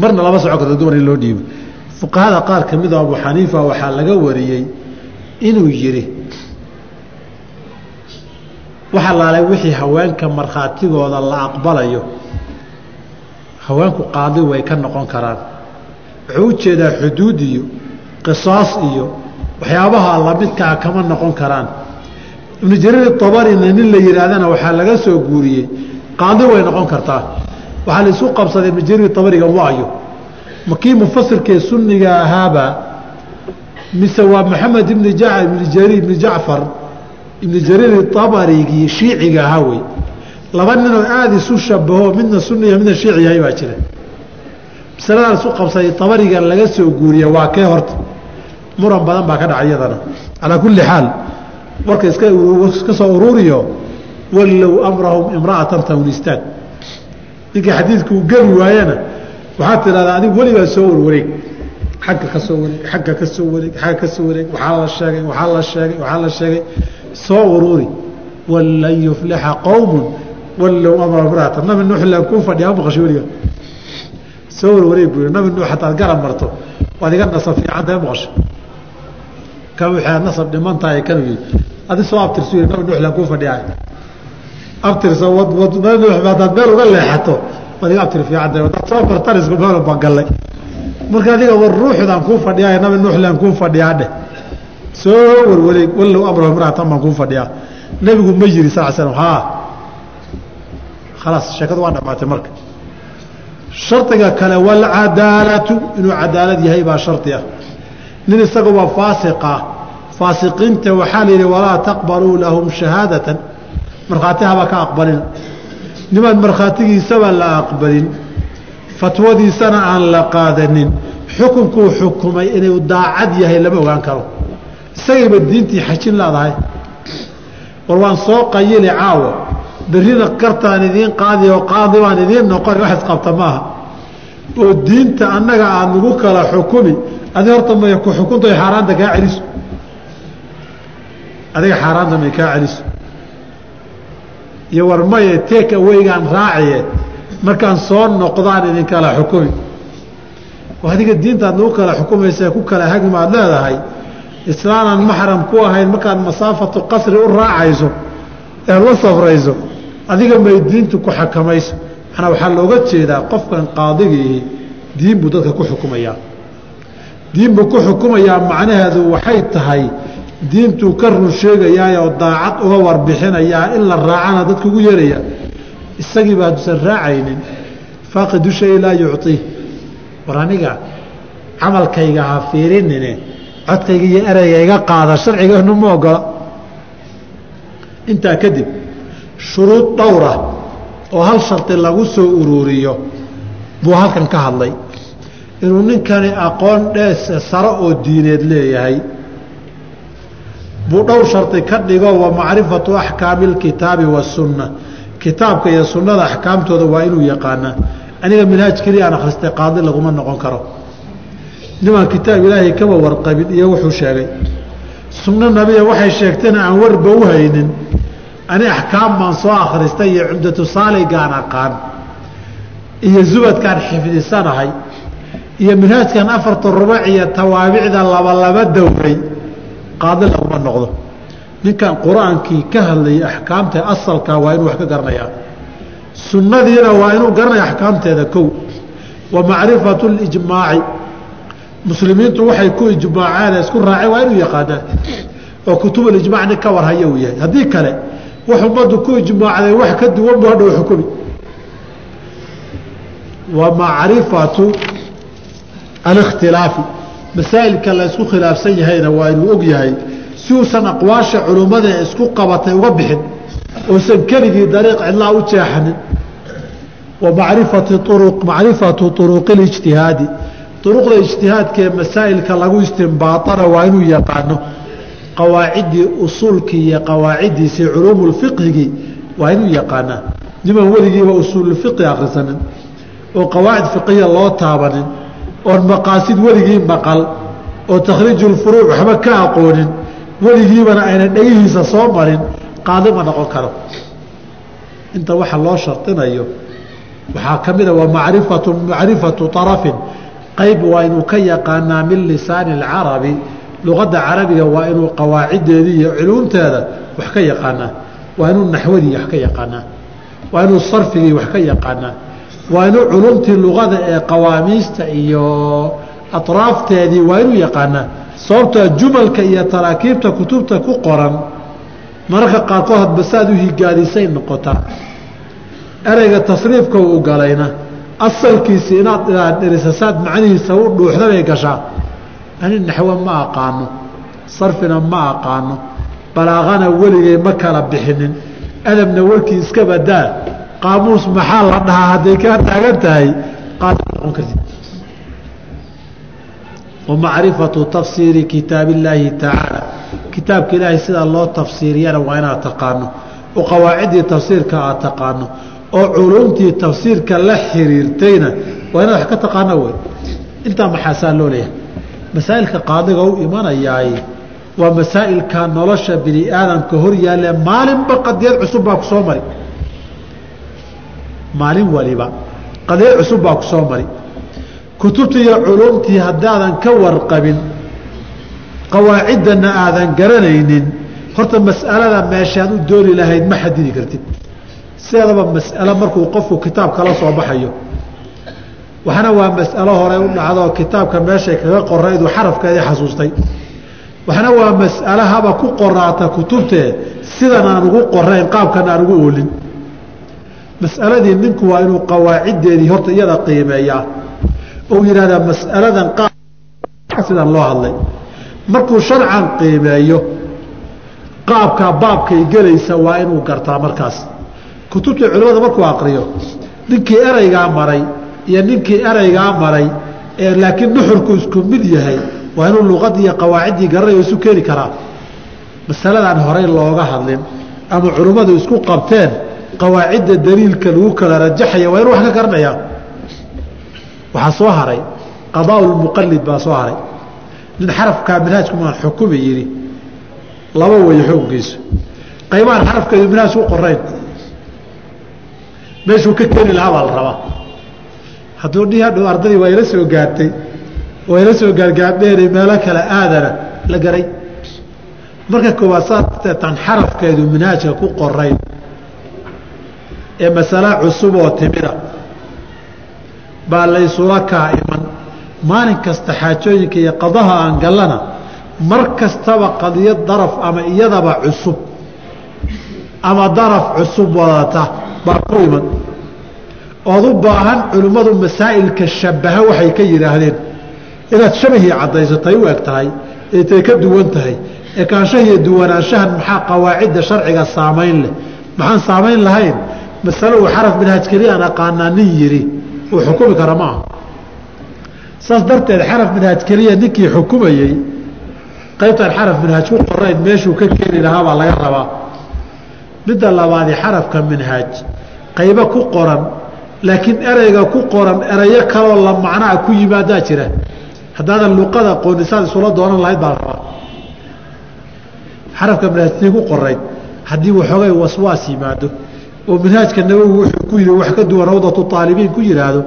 Marna lama socon karto dumar in loo dhiibo. Fuqahada qaar ka mid oo abu xaniifa waxaa laga wariyey inuu yidhi waxa laalay wixii haweenka markhaatigooda la aqbalayo haweenku qaadi way ka noqon karaan. Wuxuu u xuduud iyo qisaas iyo waxyaabaha lamidkaa kama noqon karaan. Ibnu jariir abarina nin la yidhaahdana waxaa laga soo guuriyey. Qaadi way noqon kartaa. Waxaa la isu qabsaday ibnu jariir abariga waayo ma kii mufasirkee sunniga ahaaba mise waa maxamed ibni ibni jacfar ibni jariir abarigii shiiciga ahaa wey laba ninoo aada isu shabaho midna sunniya midna shiici yahay baa jira. Masaladaa isu qabsaday abariga laga soo guuriya waa kee horta? Muran badan baa ka dhacay iyadana. Calaa kulli xaal warka iska soo ururiyo wallow amrahum imra'atan tawnistaan ninkii xadiidku uu geli waayana waxaad tidhahdaa adigu weligaa soo warwareeg. Agga ka soo wareeg agga ka soo wareeg agga ka soo wareeg waxaa la sheegay waxaa la sheegay waxaa la sheegay. Soo ururi walan yuflixa qowmun wallow amrahum imra'atan nabi nuux ilaan kuu fadhiyaa ma maqashay weliga. Soo warwareeg buu nabi nuux hataad garab marto. Waad iga nasab fiicantahay maqasho kan waxaa nasab dhiman tahay kan yii adi soo abtirsu nabi nuux laan kuu fadhiyaa abtirsa wad nabi nuux hadaad meel uga leexato waad iga abtir fiicantahay hadaad soo bartan isku meel baan gallay. Marka adiga war ruuxdaan kuu fadhiyaa nabi nuux laan kuu fadhiyaa dheh soo warwareeg wallow amrahu imra'atan baan kuu fadhiyaa nebigu ma yiri sal slam haa khalaas sheekadu waa dhamaatay marka shardiga kale walcadaalatu inuu cadaalad yahay baa shardi ah nin isaga waa faasiqa faasiqiinta waxaa la yidhi walaa taqbaluu lahum shahaadatan markhaati haba ka aqbalina nimaan markhaatigiisaba la aqbalin fatwadiisana aan la qaadanin xukunkuu xukumay inuu daacad yahay lama ogaan karo isagayba diintii xajin leedahay war waan soo qayili caawa berrina kartaan idiin qaadi oo qaadi baan idiin noqon wax isqabta maaha. Oo diinta annaga aada nagu kala xukumi adi horta may ku xukunta xaaraanta kaa celiso. Adiga xaaraanta may kaa celiso. Iyo war maye teek aweygaan raaciye markaan soo noqdaan idinkala xukumi. Oo adiga diintaad nagu kala xukumaysa ku kala hagmi aad leedahay. Islaanaan maxram ku ahayn markaad masaafatu qasri u raacayso eed la safrayso adiga may diintu ku xakamayso. Manaa waxaa looga jeedaa qofkan qaadigiihi diin buu dadka ku xukumayaa diin buu ku xukumayaa macnaheedu waxay tahay diintuu ka run sheegayaayoo daacad uga warbixinayaa in la raacana dadka ugu yeeraya isagiiba hadduusan raacaynin. Faaqidu shay laa yucطii war aniga camalkayga ha fiirinine codkayga iyo ereyga iga qaada sharcigeenu ma ogola. Intaa kadib shuruud dhowra oo hal shardi lagu soo uruuriyo buu halkan ka hadlay. Inuu ninkani aqoon dhees saro oo diineed leeyahay buu dhowr shardi ka dhigo wa macrifatu axkaami اlkitaabi wasunna kitaabka iyo sunnada axkaamtooda waa inuu yaqaanaa. Aniga minhaaj keliya aan akhristay qaadi laguma noqon karo. Nimaan kitaab ilaahay kaba warqabin iyo wuxuu sheegay sunno nabiya waxay sheegtayna aan warba u haynin ani axkaam baan soo akhristay iyo cumdatu saaligaan aqaan iyo zubadkaan xifdisanahay iyo minhaajkan afarta rubac iyo tawaabicda labalaba dowray qaadi laguma noqdo. Ninkan qur'aankii ka hadlayay axkaamta asalka waa inuu wax ka garanayaa. Sunnadiina waa inuu garanaya axkaamteeda kow. Wa macrifatu lijmaaci muslimiintu waxay ku ijmaaceen isku raaceen waa inuu yaqaanaa. Oo kutubulijmac nin ka warhaya uu yahay. Haddii kale wax ummaddu ku ijmaacday wax ka duwan buu hadhow xukumi wa macrifatu alikhtilaafi. Masaa'ilka la isku khilaafsan yahayna waa inuu og yahay si uusan aqwaasha culummada ee isku qabatay uga bixin uusan keligii dariiq cidlaa u jeexanin wa macrifati uru macrifatu uruqi lijtihaadi uruqda ijtihaadkaee masaa'ilka lagu istimbaatana waa inuu yaqaano qawaaciddii usuulkii iyo qawaaciddiisii culuumulfiqhigii waa inuu yaqaanaa. Niman weligiiba usuululfiqhi akhrisanin oo qawaacid fiqiya loo taabanin oon maqaasid weligii maqal oo takhriijulfuruuc waxba ka aqoonin weligiibana ayna dhegihiisa soo marin qaadi ma noqon karo. Inta waxa loo shardinayo waxaa ka mida waa macrifatu macrifatu arafin qayb waa inuu ka yaqaanaa min lisaani alcarabi luqadda carabiga waa inuu qawaaciddeedii iyo culuumteeda wax ka yaqaanaa. Waa inuu naxwadii wax ka yaqaanaa. Waa inuu sarfigii wax ka yaqaanaa. Waa inuu culumtii luqada ee qawaamiista iyo atraafteedii waa inuu yaqaanaa. Sababtoa jumalka iyo taraakiibta kutubta ku qoran mararka qaarkood hadba saad u higaadisay noqotaa ereyga tasriifka uu galayna asalkiisi inaad saad macnihiisa u dhuuxda bay gashaa ani naxwe ma aqaano sarfina ma aqaano balaaqana weligay ma kala bixinin. Adabna warkii iska badaa qaamuus maxaa la dhahaa hadday kaa taagan tahay wamacrifatu tafsiiri kitaab illaahi tacaala kitaabka ilaahay sida loo tafsiiriyana waa inaad taqaano. Oo qawaaciddii tafsiirka aad taqaano. Oo culumtii tafsiirka la xiriirtayna waa inaad wax ka taqaano wey. Intaa maxaasaa loo leeyahay masaa'ilka qaadiga u imanayaay waa masaa'ilka nolosha bini aadamka hor yaalle maalinba qadiyad cusub baa ku mari. Maalin waliba qadiyad cusub baa ku mari. Kutubtii iyo culumtii haddaadan ka warqabin qawaaciddana aadan garanaynin horta mas'alada meeshaad u dooni lahayd ma xadidi kartid. Sideedaba mas'alo markuu qofku kitaab kala soo baxayo waxna waa mas'alo hore u dhacdoo kitaabka meeshay kaga qorayduu xarafkeedii xasuustay. Waxna waa mas'alo haba ku qoraata kutubtee sidan aan ugu qorayn qaabkan aan ugu oolin. Mas'aladii ninku waa inuu qawaaciddeedii horta iyada qiimeeyaa. Ou yidhahdaa mas'aladan sidan loo hadlay. Markuu sharcan qiimeeyo qaabkaa baabkay gelaysa waa inuu gartaa markaas. Kutubtii culimmada markuu aqriyo ninkii ereygaa maray iyo ninkii ereygaa maray ee laakiin nuxurku isku mid yahay waa inuu luqadii iyo qawaaciddii garanayo isu keeni karaa. Masaladaan horey looga hadlin ama culimmadu isku qabteen qawaacidda daliilka lagu kala rajaxaya waa inuu wax ka garanayaa waxaa soo haray qadaa lmuqalid baa soo haray. Nin xarafkaa minhaajkumaan xukumi yidhi laba way xooggiisu. Qaybaan xarafkeedu minhaaj ku qorayn. Meeshuu ka keeni lahaa baa la rabaa hadduu dhihi ardadii waa ila soo gaartay waa ila soo gaargaardheeri meelo kale aadana la garay. Marka koowaad saataan xarafkeedu minhaajka ku qorayn ee masala cusub oo timida baa laysula kaa iman. Maalin kasta xaajooyinka iyo qadaha aan gallana mar kastaba qadiyad daraf ama iyadaba cusub ama daraf cusub wadata baa ku iman ood u baahan culimmadu masaa'ilka shabaha waxay ka yidhaahdeen. Inaad shabahii caddaysatay u eg tahay etay ka duwan tahay. Ekaanshahiiyo duwanaanshahan maxaa qawaacidda sharciga saamayn leh? Maxaan saamayn lahayn? Masalo uu xaraf minhaaj keliya aan aqaanaa nin yidhi uu xukumi kara ma aha. Saas darteed xaraf minhaaj keliya ninkii xukumayey qaybtaan xaraf minhaaj ku qorayn meeshuu ka keeni lahaa baa laga rabaa. Midda labaadi xarafka minhaaj qaybo ku qoran laakiin ereyga ku qoran erayo kaloo la macnaa ku yimaadaa jira. Haddaadan luqada qoonisaad isula doonan lahayd baa rabaa. Xarafka minhaajtii ku qorayd haddii waxoogay waswaas yimaado oo minhaajka nawowi wuxuu ku yidhi wax ka duwan rawdatu aalibiin ku yihaahdo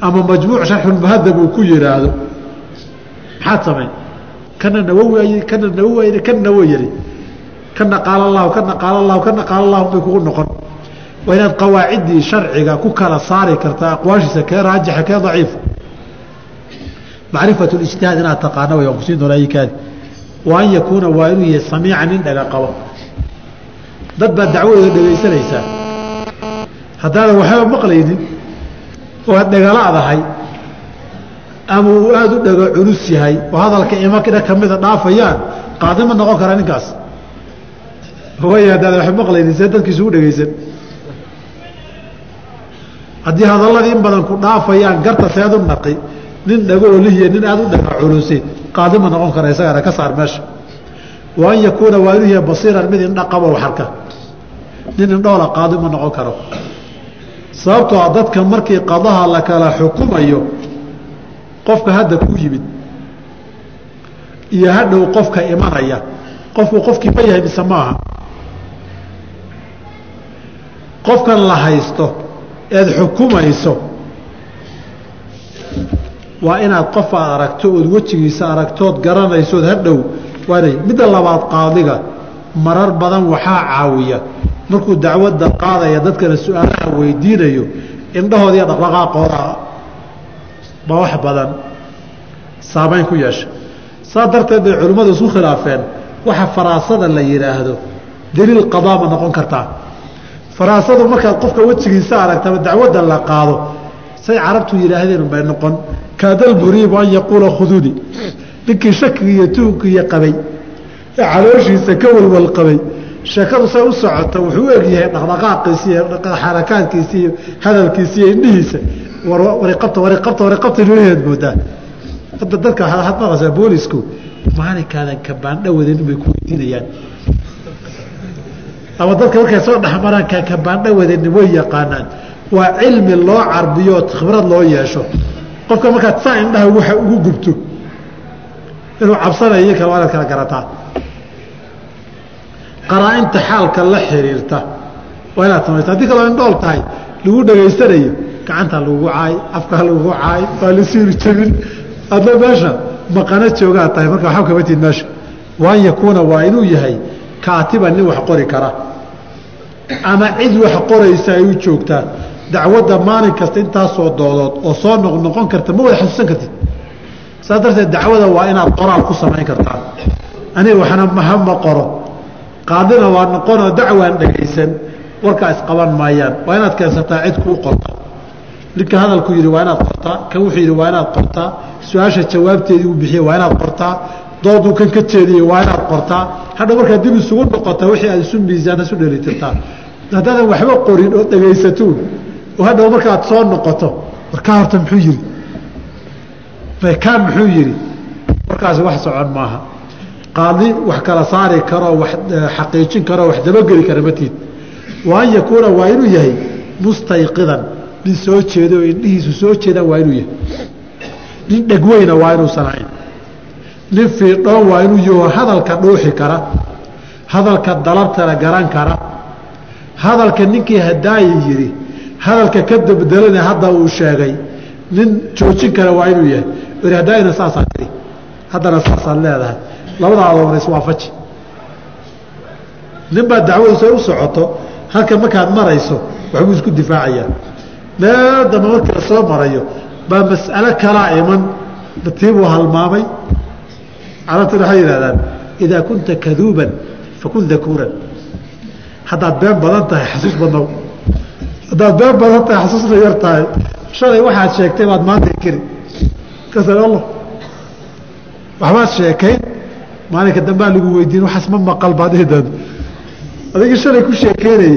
ama majmuuc sharxulmuhadab uu ku yihaahdo maxaad samayn kana nawowi kana nawowi kana nawo yiri kana qaala allahu kana qaala allahu kana qaala allahu bay kugu noqon waa inaad qawaaciddii sharciga ku kala saari kartaa aqwaashiisa kee raajixa kee daciifa macrifatu lijtihaad inaad taqaana way waan kusiin doonaa ikaadi wa an yakuuna waa inuu yahay samiica nin dhaga qabo. Dad baad dacwadooda dhegaysanaysaa haddaadan waxba maqlaynin oo aad dhagalaadahay ama uu aada u dhago culus yahay oo hadalka imakina kamida dhaafayaan qaadi ma noqon kara ninkaas. Way haddaadan waxba maqlaynin see dadkiisu u dhegaysan haddii hadalladii in badan ku dhaafayaan garta seed u naqi nin dhago olihiya nin aada u dhaga culusi qaadi ma noqon kara isagana ka saar meesha. Wa an yakuuna waa inuu yahay basiiran mid indha qabo waxarka nin indhoola qaadi ma noqon karo. Sababtoo a dadka markii qadaha la kala xukumayo qofka hadda ku yimid iyo hadhow qofka imanaya qofku qofkii ma yahay mise maaha qofkan la haysto eed xukumayso waa inaad qof aad aragto ood wejigiisa aragtood garanaysood hadhow waanay midda labaad qaadiga marar badan waxaa caawiya. Markuu dacwadda qaadaya dadkana su'aalaha weydiinayo indhahooda iyo dhaqdhaqaaqooda baa wax badan saamayn ku yeesha. Saa darteed bay culimmadu isku khilaafeen. Waxa faraasada la yidhaahdo daliil qadaa noqon kartaa faraasadu markaad qofka wejigiisa aragtaba dacwadda la qaado say carabtu yidhaahdeen bay noqon kaadal muriibu an yaquula khuduni ninkii shakiga iyo tuhunkiiyo qabay ee calooshiisa ka walwal qabay sheekadu say u socota wuxuu u egyahay dhaqdhaqaaqiisi iyo xarakaadkiisi iyo hadalkiisi iyo indhihiisa. Wariqabta wariqabta wariqabta inooheed moodaa hadda dadka waxaad maqlaysaa boolisku maalinkaadan kabaandho wadin bay ku weydiinayaan ama dadka markay soo dhexmaraan wadanin way yaqaanaan. Waa cilmi loo carbiyo khibrad loo yeesho. Qofka markaad saa indhaha waxa ugu gubto inuu cabsanayo kale waa inaad kala garataa. Qaraa-inta xaalka la xiriirta waa inaad samaysa haddii kaloo indhool tahay lagu dhegaysanayo gacantaa lagugu caay afkaa lagugu caay waa la siiri jebin adna meesha maqano joogaa tahay marka waxba kama tid meesha. Waan yakuuna waa inuu yahay kaatiban nin wax qori kara. Ama cid wax qoraysa ay u joogtaa dacwadda maalin kasta intaasoo doodood oo soo noqnoqon karta ma wada xasuusan kartid. Saas darteed dacwada waa inaad qoraal ku samayn kartaa aniga waxna mahama qoro. Qaadina waa noqonoo dacwaan dhegaysan warkaa isqaban maayaan. Waa inaad keensataa cid kuu qorta. Ninka hadalku yidhi waa inaad qortaa? Kan wuxuu yidhi waa inaad qortaa. Su'aasha jawaabteedii uu bixiye waa inaad qortaa dooduu kan ka jeediyey waa inaad qortaa. Hadha markaad dib isugu noqota wixii aad isu miisaan isu dhelitirtaa haddaadan waxba qorin oo dhegaysatuun oo hadhow markaad soo noqoto warkaa horta muxuu yidhi? Kaan muxuu yidhi? Warkaasi wax socon maaha. Qaadi wax kala saari karoo wax xaqiijin karoo wax dabageli kara matiid wa an yakuuna waa inuu yahay mustayqidan. Nin soo jeedo oo indhihiisu soo jeedaan waa inuu yahay. Nin dhegweyna waa inuusan ahayn nin fiidhoon waa inuu yaho hadalka dhuuxi kara hadalka dalabtana garan kara hadalka ninkii hadaayi yidhi hadalka ka dabdelana hadda uu sheegay nin joojin kara waa inuu yahay ori hadaayina saasaa tiri haddana saasaad leedahay labada adoona iswaafaji nin baa dacwadiisu ay u socoto halka markaad marayso waxbuu isku difaacayaa meel dambe markii la marayo baa mas'alo kalaa iman tiibuu halmaamay carabtuna waxay yidhahdaan idaa kunta kaduuban fakun dakuuran. Haddaad been badan tahay xasuus badnow haddaad been badan tahay xasuusna yar tahay. Shalay waxaad sheegtay baad maanta keri kasal allah. Waxbaad sheekayn maalinka dambaa lagu weydiin waxaas ma maqal baad ihdaad adigii shalay ku sheekeynayay.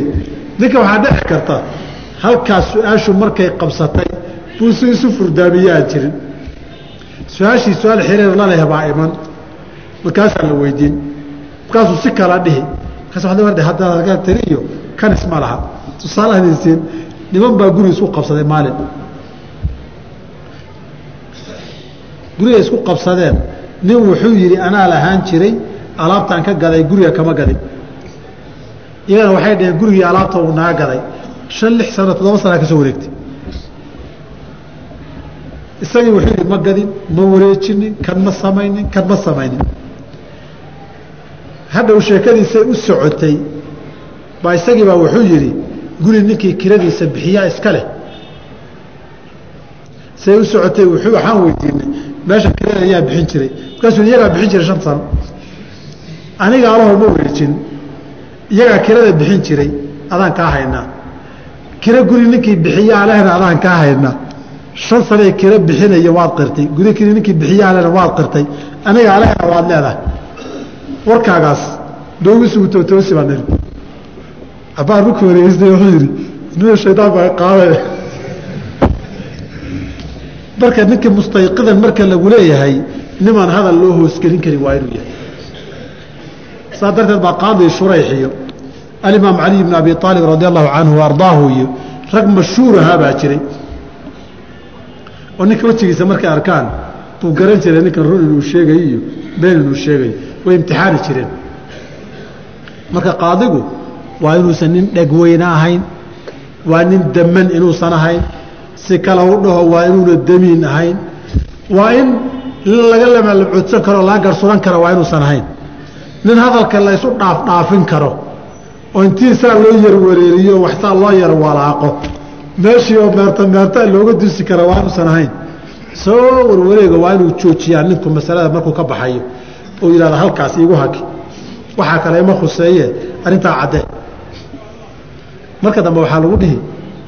Ninka waxaa dhici karta halkaas su'aashu markay qabsatay buu si isu furdaamiye jirin. Su'aashii su'aal xiriir la leh baa iman markaasaa la weydiin. Markaasuu si kala dhihi iyo kan isma laha. Tusaalahadiisiin niman baa guri isku qabsaday maalin. Guriga isku qabsadeen. Nin wuxuu yidhi anaa lahaan jiray alaabtaan ka gaday guriga kama gadin iyagana waxay dhaheen gurigii alaabta uu naga gaday shan lix sano toddoba sanaa ka wareegtay. Isagii wuxuu yidhi ma gadin ma wareejinin kan ma samaynin kan ma samaynin hadhow sheekadiisay u socotay baa isagii baa wuxuu yidhi guri ninkii kiradiisa bixiyaa iska leh. Say u socotay wuxuu waxaan weydiinay meesha kirada ayaa bixin jiray. Markaasuu iyagaa bixin jiray shan sano. Aniga alahoo ma wareejin iyagaa kirada bixin jiray adaan kaa haynaa. Kiro guri ninkii bixiyaa lehna adaan kaa haynaa. Shan sanee kiro bixinaya waad qirtay guri ninkii bixiyaa lehna waad qirtay aniga alehna waad leedahay warkaagaas noogu sugu tootoosi baan niri abbaan wuxuu yidhi nina shaydaan baa qaadaya marka ninka mustayqidan marka lagu leeyahay nimaan hadal loo hoosgelin karin waa inuu yahay. Saa darteed baa qaadi shurayx alimaam caliy bn abi aalib radi allahu canhu ardaahu iyo rag mashhuur ahaa baa jiray. Oo ninka wejigiisa markay arkaan buu garan jiray ninkan run inuu sheegayo been inuu sheegayo way imtixaani jireen. Marka qaadigu waa inuusan nin dhegweyne ahayn waa nin daman inuusan ahayn si kale u dhaho waa inuuna damiin ahayn waa in laga lamalabcoodsan karo laga garsuran kara waa inuusan ahayn. Nin hadalka la ysu dhaafdhaafin karo oo intii saa loo yarwareeriyo waxsaa loo yar walaaqo meeshii oo meerta meerta looga dusi kara waa inuusan ahayn. Soo warwareega waa inuu joojiyaa ninku masalada markuu ka baxayo oo yidhahda halkaas iigu haki. Waxaa kale ima khuseeye arrintaa caddee marka dambe waxaa lagu dhihi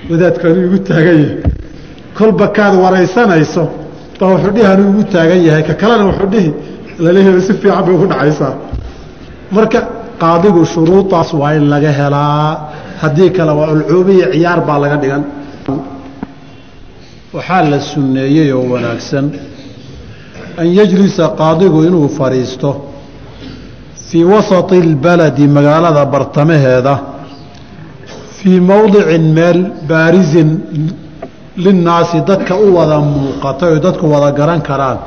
wadaadkaanu igu taagan yahay. Kolba kaad waraysanayso baa wuxuu dhihi anuu igu taagan yahay. Ka kalena wuxuu dhihi la leeyahay si fiican bay ugu dhacaysaa. Marka qaadigu shuruudaas waa in laga helaa. Haddii kale waa ulcuubiya ciyaar baa laga dhigan. Waxaa la sunneeyey oo wanaagsan an yajlisa qaadigu inuu fadhiisto fii wasati اlbaladi magaalada bartamaheeda fii mowdicin meel baarisin linnaasi dadka u wada muuqata oy dadku wada garan karaan.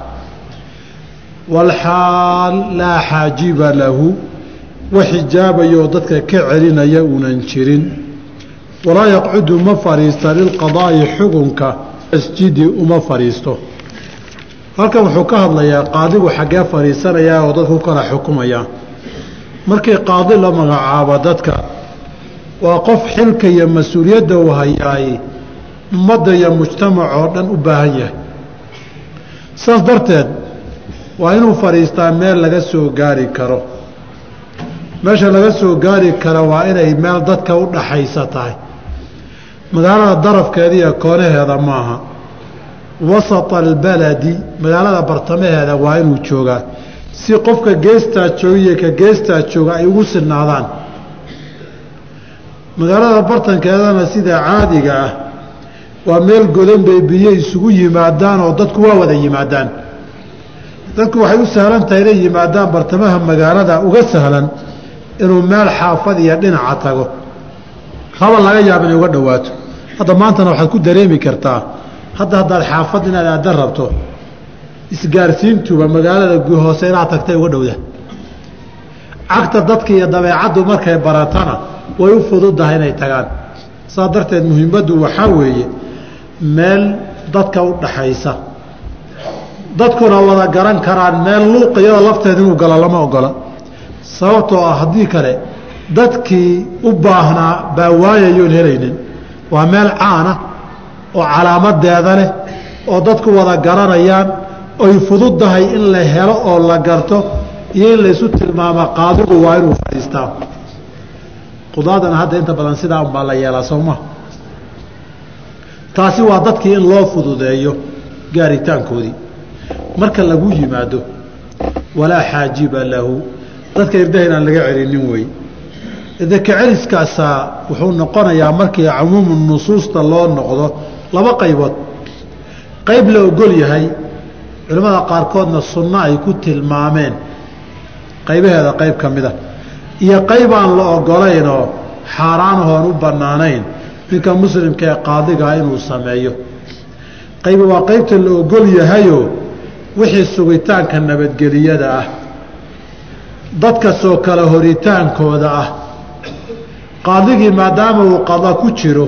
Walxaal laa xaajiba lahu wax xijaabayoo dadka ka celinaya uunan jirin. Walaa yaqcudu ma fadhiista lilqadaa'i xukunka masjidi uma fadhiisto halkan wuxuu ka hadlayaa qaadigu xaggee fadhiisanayaa oo dadku kala xukumaya markii qaadi la magacaabo dadka waa qof xilka iyo mas'uuliyadda uu hayaay ummadda iyo mujtamac oo dhan u baahan yahay. Saas darteed waa inuu fadhiistaa meel laga soo gaari karo. Meesha laga soo gaari karo waa inay meel dadka u dhaxaysa tahay. Magaalada darafkeeda iyo koonaheeda maaha wasata albaladi magaalada bartamaheeda waa inuu joogaa si qofka geestaa jooga iyo ka geestaa jooga ay ugu sinaadaan magaalada bartankeedana sida caadiga ah waa meel godan bay biyo isugu yimaadaan oo dadku waa wada yimaadaan dadku waxay u sahlan tahay inay yimaadaan bartamaha magaalada uga sahlan inuu meel xaafad iyo dhinaca tago haba laga yaaba inay uga dhowaato hadda maantana waxaad ku dareemi kartaa hadda haddaad xaafad inaad aada rabto isgaarsiintuba magaalada hoose inaad tagtay uga dhowda. Cagta dadka iyo dabeecaddu markay baratana way u fududahay inay tagaan. Saa darteed muhiimaddu waxaa weeye meel dadka u dhaxaysa. Dadkuna wada garan karaan meel luuq iyada lafteed inuu galo lama ogola. Sababtoo ah haddii kale dadkii u baahnaa baa waayayoon helaynin. Waa meel caana oo calaamadeeda leh oo dadku wada garanayaan oy fududdahay in la helo oo la garto iyo in laysu tilmaama qaadigu waa inuu fadhiistaa. Qudaadana hadda inta badan sidaa unbaa la yeelaa sowma taasi waa dadkii in loo fududeeyo gaaritaankoodii. Marka lagu yimaado walaa xaajiba lahu. Dadka irdaha inaan laga celinin wey. Idaka celiskaasaa wuxuu noqonayaa markii cumuumu nusuusta loo noqdo laba qaybood. Qayb la ogol yahay culimmada qaarkoodna sunno ay ku tilmaameen. Qaybaheeda qayb ka mida iyo qayb aan la ogolaynoo xaaraanahoon u bannaanayn ninka muslimka ee qaadigaa inuu sameeyo. Qaybi waa qaybta la ogol yahayoo wixii sugitaanka nabadgeliyada ah. Dadka soo kala horitaankooda ah. Qaadigii maadaama uu qada ku jiro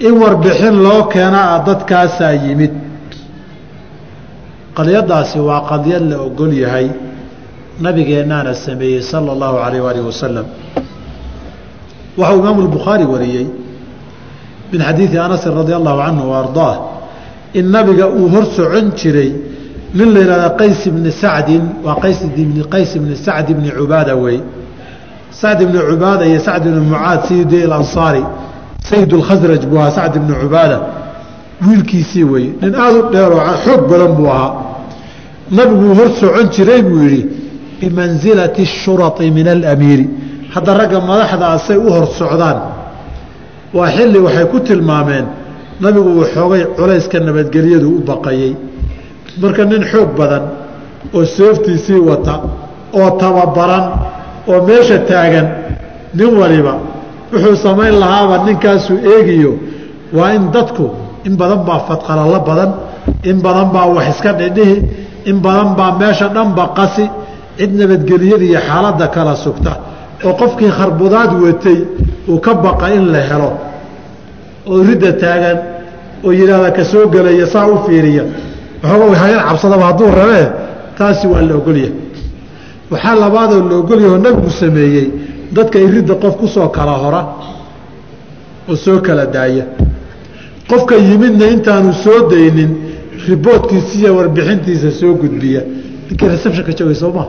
in warbixin loo keena ah dadkaasaa yimid. Qadiyadaasi waa qadiyad la ogol yahay nabigeennaana sameeyey sala allahu calayh waalih wasalam waxau imaamu lbukhaari wariyey min xadiidi anasin radi allahu canhu wa in nabiga uu hor socon jiray nin la yihahda qays ibni sacdin waa qays ibni sacd ibni cubaada wey. Sacd ibni cubaada iyo sacd ibni mucaad sayid alansaari sayid lkhasraj buu ahaa sacd ibni cubaada. Wiilkiisii weye nin aada u dheeroo xoog badan buu ahaa. Nabiguu hor socon jiray buu yidhi bimansilati shurai min alamiiri. Hadda ragga madaxdaa say u hor socdaan. Waa xilli waxay ku tilmaameen nabigu uu xoogay culayska nabadgelyadu u baqayey marka nin xoog badan oo seeftiisii wata oo tababaran oo meesha taagan nin waliba wuxuu samayn lahaaba ninkaasuu eegiyo waa in dadku in badan baa fadqalalo badan in badan baa wax iska dhidhihi in badan baa meesha dhanba qasi cid nabadgeliyada iyo xaaladda kala sugta. Oo qofkii kharbudaad watay uu ka baqa in la helo oo ridda taagan oo yidhaahda ka soo gelaya saa u fiiriya waxooga hayar cabsadaba hadduu rabee taasi waa la ogolyahay. Waxaa labaadoo la ogolyahoo nabigu sameeyey dadka iridda qof ku soo kala hora oo soo kala daaya. Qofka yimidna intaanu soo daynin riboodkiisa iyo warbixintiisa soo gudbiya. Ninkii receptionka joogay soo maa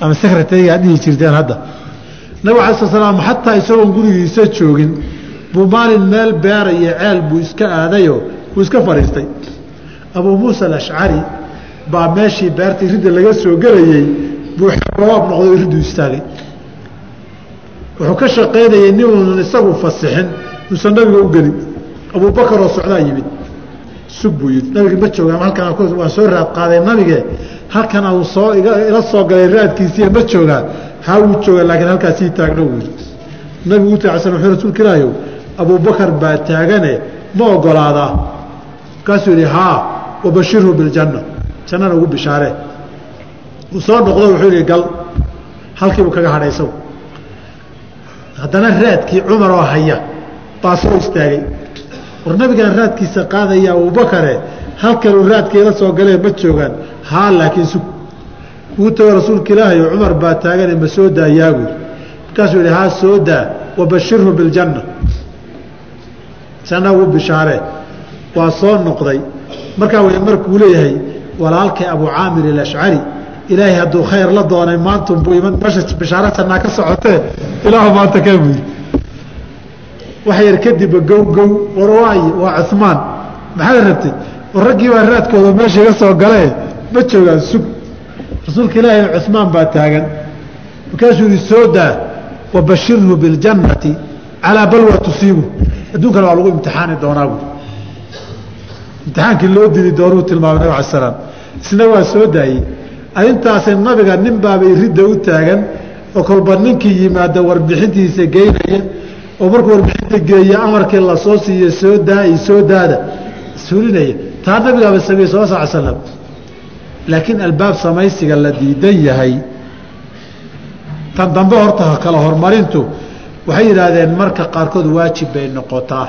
ama secretariga dhihi jirteen hadda. Nabig ala sl slam xataa isagoon gurigiisa joogin buu maalin meel beera iyo ceel buu iska aadayoo wuu iska fadhiistay. Abuu muusa alashcari baa meeshii beerta iridda laga soo gelayey buu xabaab noqdo iriddu istaagay wuxuu ka shaqaynayay ninuunan isagu fasixin uusan nabiga u gelin. Abuubakar oo socdaa yimid. Sug buu yidhi nabiga ma jooga halkan waan soo raad qaaday nabige. Halkan uu soo ila soo galay raadkiisiiya ma joogaa haa wuu jooga laakiin halkaas sii buu yidhi. Nabigu u taagsan wuxuu rasuulka ilaahayow abuubakar baa taagane ma ogolaadaa markaasuu yidhi haa wabashirhu biljanna jannana ugu bishaaree uu soo noqdo wuxuu yidhi gal halkiibuu kaga hadhay isagu haddana raadkii cumar oo haya baa soo istaagay. War nabigaan raadkiisa qaadaya abubakare halkanuu raadkeeda soo galee ma joogaan. Haa laakiin sug. Wuu tago rasuulka ilaahay cumar baa taagane ma soo daayaa buuri markaasuu yihi haa soo daa. Wabashirhu biljanna janna. Ugu bishaaree waa soo noqday. Markaa way markuu leeyahay walaalkay abu caamir alashcari ilaahay hadduu khayr la doonay maantunbuu iman ka socotee ilaahu maanta buu yidhi wax yar kadibba gow gow war waaye waa cumaan maxaad rabtay? Raggii baa raadkooda meesha iga soo galee ma joogaan sug. Rasuulka ilaahay cumaan baa taagan. Markaasuu yihi soo daa wabashirhu biاljannati calaa balwa tusiibu. Adduunkana waa lagu imtixaani doonaa buui imtixaankii loo dili doonuu tilmaamay nabig ala slaam isna waa soo daayey arintaasi nabiga nin baabay ridda u taagan oo kolba ninkii yimaada warbixintiisa geynaya oo markuu warbixinta geeya amarkii la soo siiye soo soo daada sulinaya taa nabigaaba sameyey sal sal slam laakiin albaab samaysiga la diidan yahay. Tan dambe horta kala horumarintu. Waxay yidhaahdeen marka qaarkood waajib bay noqotaa.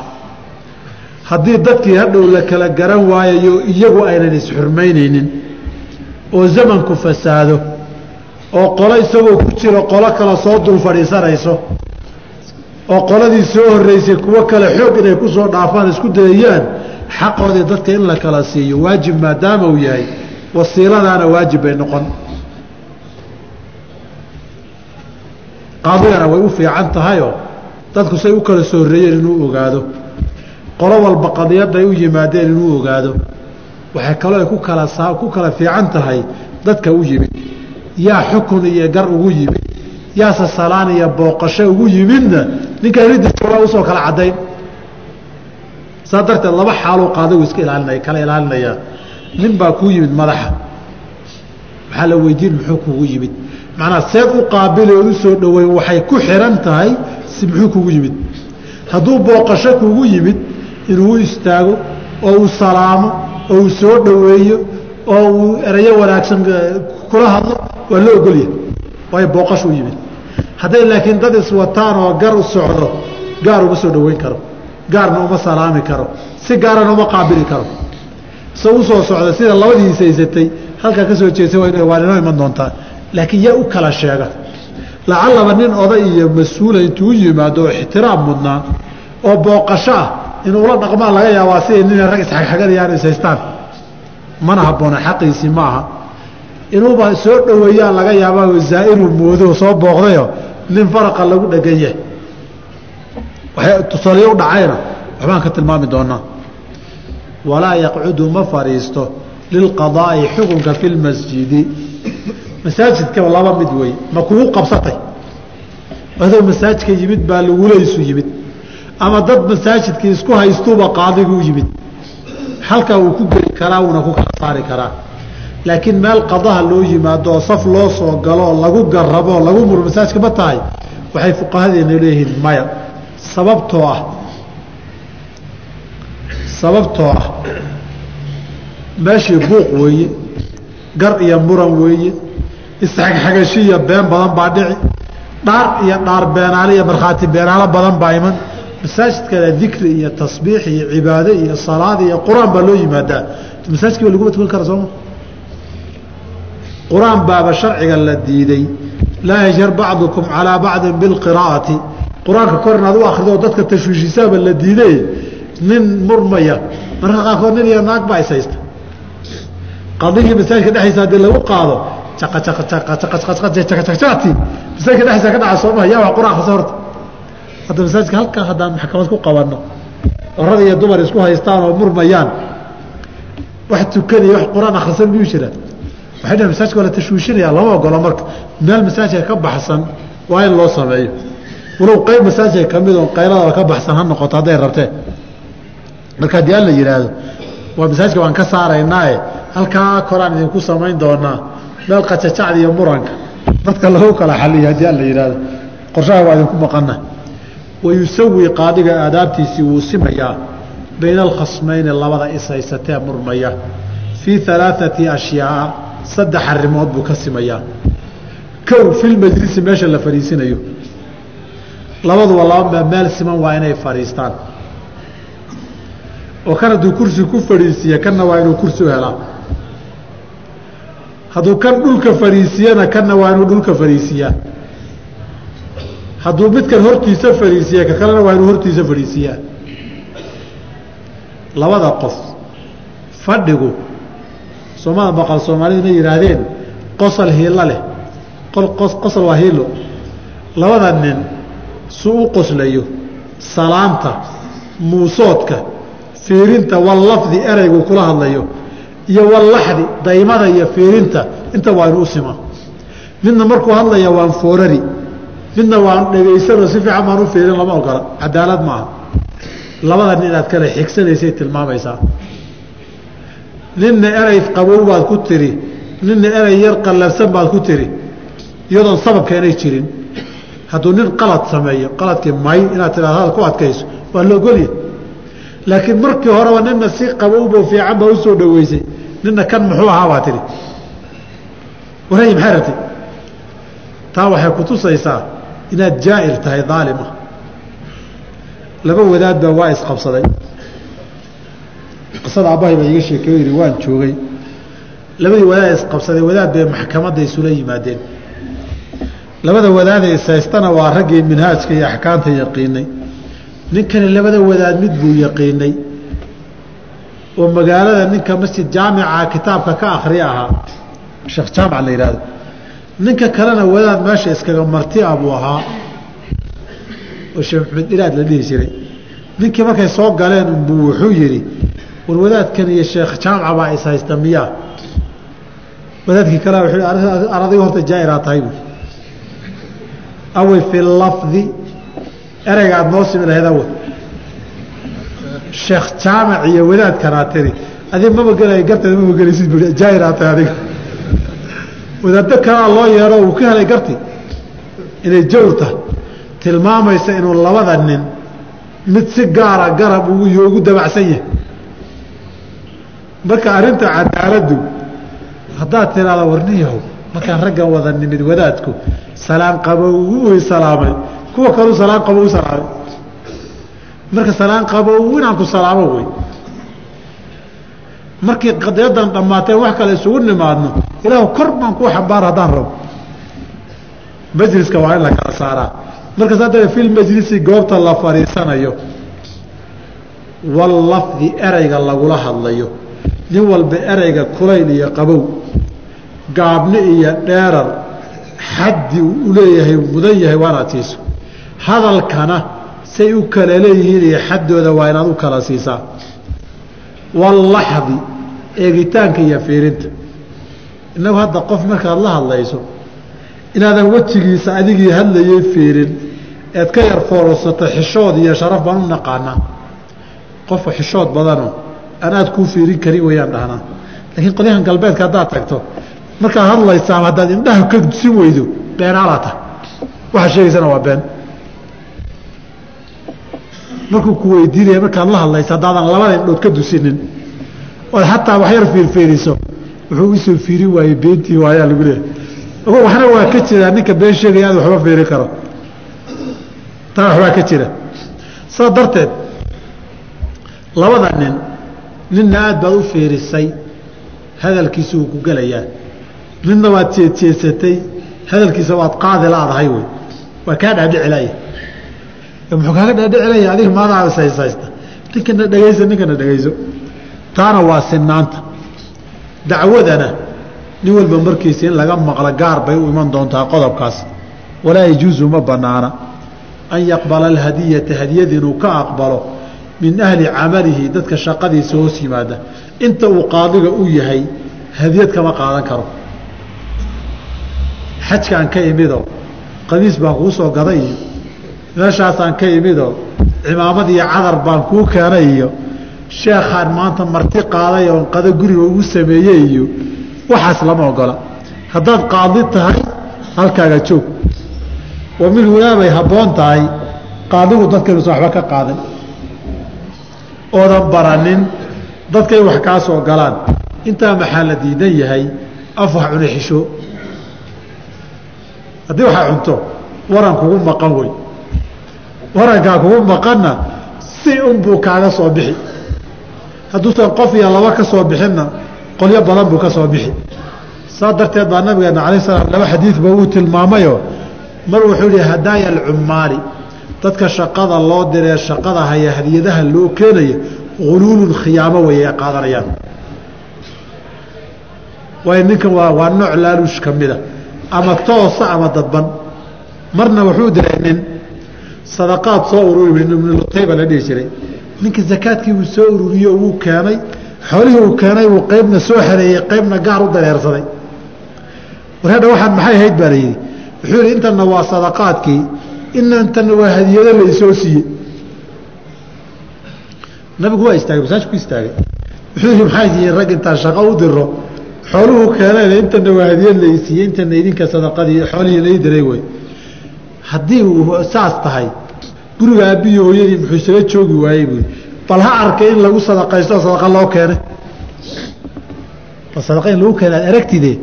Haddii dadkii hadhow la kala garan waayayo iyagu aynan isxurmaynaynin oo zamanku fasaado oo qolo isagoo ku jiro qolo kale soo dul fadhiisanayso oo qoladii soo horreysay kuwo kale xoog inay ku soo dhaafaan isku dayayaan xaqoodii dadka in la kala siiyo waajib maadaama uu yahay wasiiladaana waajib bay noqon. Qaadigana way u fiican tahayoo dadku say u kala soo horreeyeen inuu ogaado. Qolo walba qadiyadday u yimaadeen inuu ogaado waxay kaloo ku kala ku kala fiican tahay dadka u yimid. Yaa xukun iyo gar ugu yimid. Yaase salaan iyo booqasho ugu yimidna ninka riddiisa u soo kala caddayn. Saa darteed laba xaaluu qaadigu iska ilaalinaya kala ilaalinayaa nin baa kuu yimid madaxa. Waxaa la weydiin muxuu kugu yimid. Macnaa seed u qaabili ood u soo dhoweyn waxay ku xihan tahay si muxuu kugu yimid. Hadduu booqasho kugu yimid inuu istaago oo uu salaamo oo uu soo dhoweeyo oo uu erayo wanaagsan kula hadlo waa loo ogolyahay. Waayo u yimid. Hadday laakiin dad iswataan oo gar u socdo gaar uma soo dhoweyn karo gaarna uma salaami karo si gaarana uma qaabili karo. Se u soo socda sida labadiisa haysatay halkaa ka soo jeesa waa inoo iman doontaa laakiin yaa u kala sheega. Lacallaba nin oday iyo mas'uula intuu u yimaado oo ixtiraam mudnaa oo booqasho ah inuu ula dhaqmaa laga yaabaa siday nina rag isxagxagadayaan ishaystaan. Mana habboona xaqiisii ma aha. Inuuba soo dhoweeyaa laga yaabaa zaa'iruu moodo soo booqdayo nin faraqa lagu dhegan yahay. Waxay tusaaliyo u dhacayna. Waxbaan ka tilmaami doonaa walaa yaqcudu ma fadhiisto lilqadaa'i xukunka fi lmasjidi masaajidkaba laba mid wey ma kugu qabsatay? Adoo masaajidka yimid baa lagulaysu yimid ama dad masaajidkii isku haystuuba qaadigu yimid. Halkaa wuu ku geli karaa wuuna ku kala saari karaa. Laakiin meel qadaha loo yimaado oo saf loo soo galo oo lagu garabo oo lagu muro masaajidka ma tahay. Waxay fuqahadeena leeyihiin maya sababtoo ah sababtoo ah meeshii buuq weeye gar iyo muran weeye isxagxagashiiyo been badan baa dhici dhaar iyo dhaar beenaale iyo markhaati beenaalo badan baa iman masaajidkana dikri iyo tasbiix iyo cibaado iyo salaad iyo qur'aan baa loo yimaadaa masaajidki ba laguma tukan kara sooma qur'aan baaba sharciga la diiday laa yajhar bacdukum calaa bacdin bilqiraa'ati qur'aanka kor inaad u akrido dadka tashwiishisaaba la diiday nin murmaya mararka qaarkood nin iyo naag baa ishaysta qadigii masaajidka dhexdiisa haddii lagu qaado aqacaqacaqacaqacaqacaqacaqati masaajidka dhexdiisa ka dhaca sooma yaa wax qur'aan akrisa horta hadda masaajidka halkaa haddaan maxkamad ku qabanno oo rag iyo dumar isku haystaan oo murmayaan wax tukanaya wax qur'aan akhrisan miyuu jiraa waxay dhaheen masaajidka waa la tashwiishinaya lama ogolo marka meel masaajidka ka baxsan waa in loo sameeyo. Walow qayb masaajidka ka mid oo qayladaba ka baxsan ha noqoto hadday rabteen marka haddii alla yidhaahdo waa masaajidka waan ka saaraynaae halkaa koraan idinku samayn doonaa meel qajacacda iyo muranka. Dadka lagu kala xaliyo haddii alla yidhaahdo qorshaha waa idinku maqana wayusawi qaadiga aadaabtiisii wuu simayaa bayna alkhasmayni labada ishaysatee murmaya fii alaaثati ashyaaa saddex arimood buu ka simayaa. Kow fi lmajlisi meesha la fadhiisinayo labaduba laba meel siman waa inay fadhiistaan oo kan hadduu kursi ku fadhiisiiya kanna waa inuu kursi u helaa. Hadduu kan dhulka fadhiisiyana kanna waa inuu dhulka fadhiisiiyaa hadduu midkan hortiisa fadhiisiya ka kalena waa inuu hortiisa fadhiisiiyaa labada qof fadhigu soomada maqal soomaalidu inay yidhaahdeen qosol hiilo leh. Qosol waa hiilo labada nin su u qoslayo salaanta muusoodka fiirinta wallafdi ereygu kula hadlayo iyo wallaxdi daymada iyo fiirinta inta waa inu u sima midna markuu hadlaya waan foorari midna waan dhegaysanoo si fiican baan u fiirin lama ogola cadaalad maaha. Labada nin inaad kale xigsanaysay tilmaamaysaa. Ninna erey qabow baad ku tiri. Ninna erey yar qallafsan baad ku tiri. Iyadoon sababkeenay jirin. Hadduu nin qalad sameeyo qaladkii may inaad tidhahdo hadal ku adkayso waa la ogolya laakiin markii horeba nina si qabowbo fiican baa u soo dhaweysay nina kan muxuu ahaa baa tihi waray maxay rabtay? Taa waxay kutusaysaa inaad jaa'ir tahay daalima. Laba wadaad baa waa isqabsaday qisada aabbahay baa iiga sheekeyo yidhi waan joogay. Labadii wadaad isqabsaday wadaad bay maxkamadda isula yimaadeen. Labada wadaadee ishaystana waa raggii minhaajka iyo axkaamta yaqiinay. Ninkani labada wadaad mid buu yaqiinay. Oo magaalada ninka masjid jaamica kitaabka ka akriya ahaa. Sheekh jaamac la yihahdo ninka kalena wadaad meesha iskaga marti ah buu ahaa. Oo sheekh maxamed iraad la dhihi jiray. Ninkii markay soo galeen unbuu wuxuu yidhi war wadaadkan iyo sheekh jaamaca baa is haysta miyaa wadaadkii kale wuxuu ar adiga horta jaa'iraa tahay bu awi fi lafdi ereyga aada noo simi lahayd awe sheekh jaamac iyo wadaadkanaa tiri adig maba gelay garteeda maba gelaysid bu jaa'iraa tahay adiga wadaaddo kalaa loo yeero uu ka helay garti. Inay jawrta tilmaamaysa inuu labada nin mid si gaara garab ugu dabacsan yahay. Marka arrinta cadaaladdu haddaad tiraahdo warniyahow markaan raggan wada nimid wadaadku salaan qabow u salaamay. Kuwa kaluu salaan qabow u salaamay. Marka salaan qabow inaan ku salaamo wey markii qadiyadan dhammaateen wax kale isugu nimaadno ilaahu kor baan kuu xambaar haddaan rabo. Majliska waa in la kala saaraa. Markaas haddana fi lmajlisi goobta la fadhiisanayo wallafdi ereyga lagula hadlayo. Nin walba ereyga kulayl iyo qabow gaabni iyo dheerar xaddi u mudan yahay waa inaad siiso. Hadalkana say u kala leeyihiin iyo xaddooda waa inaad u kala siisaa wallaxdi eegitaanka iyo fiirinta. Innagu hadda qof markaad la hadlayso inaadan wejigiisa adigii hadlayay fiirin eed ka yar foororsato xishood iyo sharaf baan u naqaanaa. Qofka xishood badanoo aan aad kuu fiirin karin wayaan dhahnaa laakiin qolyahan galbeedka haddaad tagto markaad hadlaysaa haddaad indhaha ka dusin weydo beenaalaa tahay waxaa sheegaysana waa been markuu ku weydiinaya markaad la hadlaysa haddaadan labada indhood ka dusinin. Ood xataa wax yar fiirfiiriso. Wuxuu isoo fiirin waayey beentii waayaa lagu leeyahay. Waxna waa ka jiraa ninka been sheegaya aad waxba fiirin karo. Taa waxbaa ka jira. Saa darteed labada nin ninna aad baad u fiirisay hadalkiisa wuu ku gelayaa ninna waad jeedjeedsatay hadalkiisa waad qaadi laadahay wey. Waa kaa dhaadhicilaya muxuu kaaga dhaadhicilaya adiga maadaa ishaysta ninkana dhegayso ninkana dhegayso taana waa sinaanta dacwadana nin walba markiisa in laga maqlo gaar bay u iman doontaa qodobkaas. Walaa yajuusu ma banaana an yaqbala alhadiyata hadiyad inuu ka aqbalo min ahli camalihi dadka shaqadiisa hoos yimaada. Inta uu qaadiga u yahay hadiyad kama qaadan karo. Xajkaan ka imidoo qadiis baan kuu soo gaday meeshaasaan ka imidoo cimaamad iyo cadar baan kuu keenay iyo sheekhaan maanta marti qaaday oon qado guriga ugu sameeyey iyo waxaas lama ogola. Haddaad qaadi tahay halkaaga joog. Wa min hunaa bay habboon tahay qaadigu dadka inuusan waxba ka qaadan oodan baranin dadkay wax kaa soo galaan. Intaa maxaa la diidan yahay? Af wax cuna xisho. Haddii waxaa cunto waran kugu maqan wey warankaa kugu maqanna si unbuu kaaga soo bixi. Hadduusan qof iyo laba ka soo bixinna qolyo badan buu ka soo bixi. Saa darteed baa nabigeena alay slam laba xadiidba uu tilmaamayo. Mar wuxuu yihi hadaaya alcummaali dadka shaqada loo diree shaqada haya hadiyadaha loo keenaya huluulun khiyaamo wey ay qaadanayaan. Waayo ninkan waa waa nooc laaluush ka mida ama toosa ama dadban. Marna wuxuu diray sadaqaad soo ururi ibnulutayba la dhihi jiray. Ninka zakaadkii buu soo ururiye wuu keenay xoolihii uu keenay buu qeybna soo xareeyey qeybna gaar u dareersaday. Warhadha waxaan maxay ahayd baa layidhi wuxuu yihi intana waa sadaqaadkii inantana waa hadiyado la isoo siiyey. Nabigu waa istaagay masaajku istaagay. Wuxuu yihi maxay tihiin rag intaan shaqo u diro xooluhu keeneen intana waa hadiyad la isiiyey intana idinka sadaqadii xoolihii lai diray wey haddii uu saas tahay guriga aabbihi hooyadii muxuu isaga joogi waayey buui bal ha arkay in lagu sadaqaysto sadaqa loo keenay. Bal sadaqa in lagu keenay aad aragtide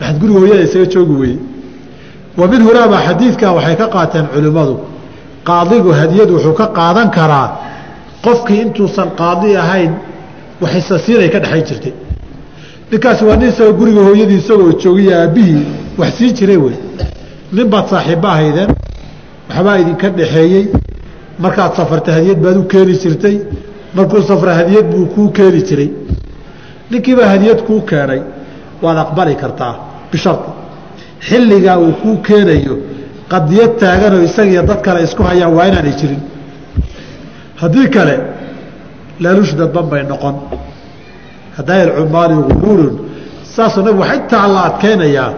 waxaad guriga hooyada isaga joogi weyey wa hunaaba xadiidkan waxay ka qaateen culimmadu qaadigu hadiyad wuxuu ka qaadan karaa qofkii intuusan qaadi ahayn waxisasiinay ka dhexayn jirtay. Ninkaasi waa nin isagoo guriga hooyadii isagoo joogiya aabbihii wax sii jiray wey nin baad saaxiibba ahaydeen waxbaa idinka dhaxeeyey. Markaad safarta hadiyad baad u keeni jirtay markuu safra hadiyad buu kuu keeni jiray. Ninkiibaa hadiyad kuu keenay waad aqbali kartaa bishardi xilligaa uu kuu keenayo qadiyad taaganoo isagiiyo dad kale isku hayaan waa inaanay jirin. Haddii kale laaluush dadban bay noqon. Haddaa alcumaali guluulun saasuu nabig waxa intaa la adkeynayaa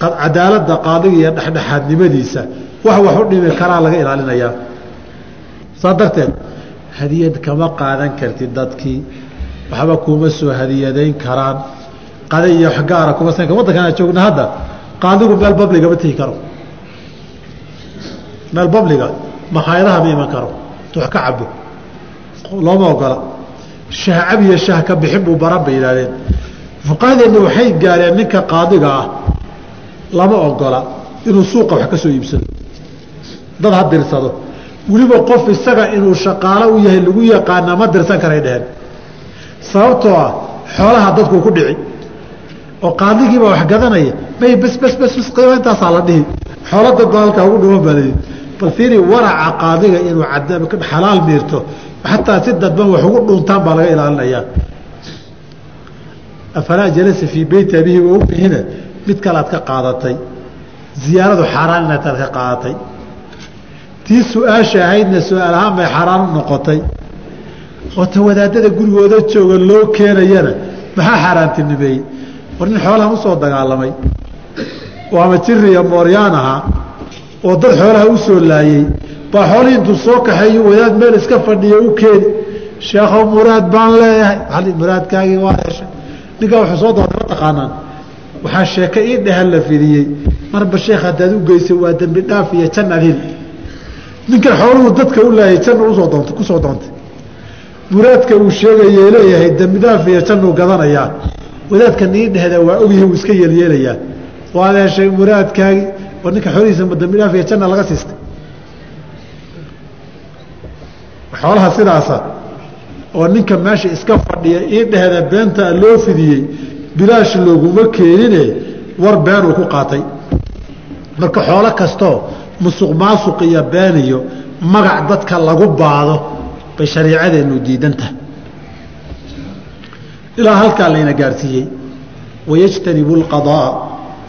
cadaaladda qaadiga iyo dhexdhexaadnimadiisa wax wax u dhimi karaa laga ilaalinayaa saa darteed hadiyad kama qaadan kartid dadkii. Waxba kuma soo hadiyadayn karaan. Qada iyo gaara kuma san waddankan aan joogna hadda qaadigu meel babliga ma tegi karo. Meel babliga makhaayadaha ma iman karo. Wax ka cabo looma ogola. Shah cab iyo shah ka bixin buu baran bay yidhahdeen fuqahadeenna waxay gaareen ninka qaadiga ah. Lama ogola inuu suuqa wax ka soo iibsado dad ha dirsado. Weliba qof isaga inuu shaqaalo u yahay lagu yaqaana ma dirsan karay dheheen. Sababtoo ah xoolaha dadku ku dhici. Oo qaadigiibaa wax gadanaya may bes bes bes bes qiimo intaasaa la dhihi. Xoola dadba halkaa ugu dhiman baa layidhi bal fiiri waraca qaadiga inuu xalaal miirto. Xataa si dadban wax ugu dhuntaan baa laga ilaalinayaa afalaa jalasa fii beyti abihi wa ummihina mid kale aad ka qaadatay. Ziyaaradu xaaraan inaad ka qaadatay tii su'aasha ahaydna su'aal ahaan bay xaaraan noqotay. Oo ta wadaadada gurigooda jooga loo keenayana maxaa xaaraantinimeeyey war nin xoolahan u soo dagaalamay oo ama jiri iyo mooryaan ahaa oo dad xoolaha u soo laayey baa xoolihii intuu soo kaxeeyo wadaad meel iska fadhiya u keeni. Sheekhow muraad baan leeyahay. Muraadkaagii waa heshay ninkaa wuxuu soo doonay ma taqaanaan. Waxaa sheeke ii dhehal la fidiyey. Marba sheekh haddaad u geysay waa dembi dhaaf iyo jannaad heli ninkan xooluhu dadka u laayay janna u soo doonta ku soo doontay. Muraadka uu sheegayee leeyahay dembi dhaaf iyo jannuu gadanayaa wadaadka nii dhehda waa ogyihi uu iska yeelyeelayaa waad heshay muraadkaagii war ninka xoolihiisa ma iyo janna laga siistay? Xoolaha sidaasa oo ninka meesha iska fadhiya ii dhehda beenta loo fidiyey bilaash looguma keenine war beenuu ku qaatay. Marka xoolo kastoo musuq maasuq iyo been iyo magac dadka lagu baado bay shariicadeennu diidantahay ilaa halkaa layna gaarsiiyey. Wayajtanibu lqadaa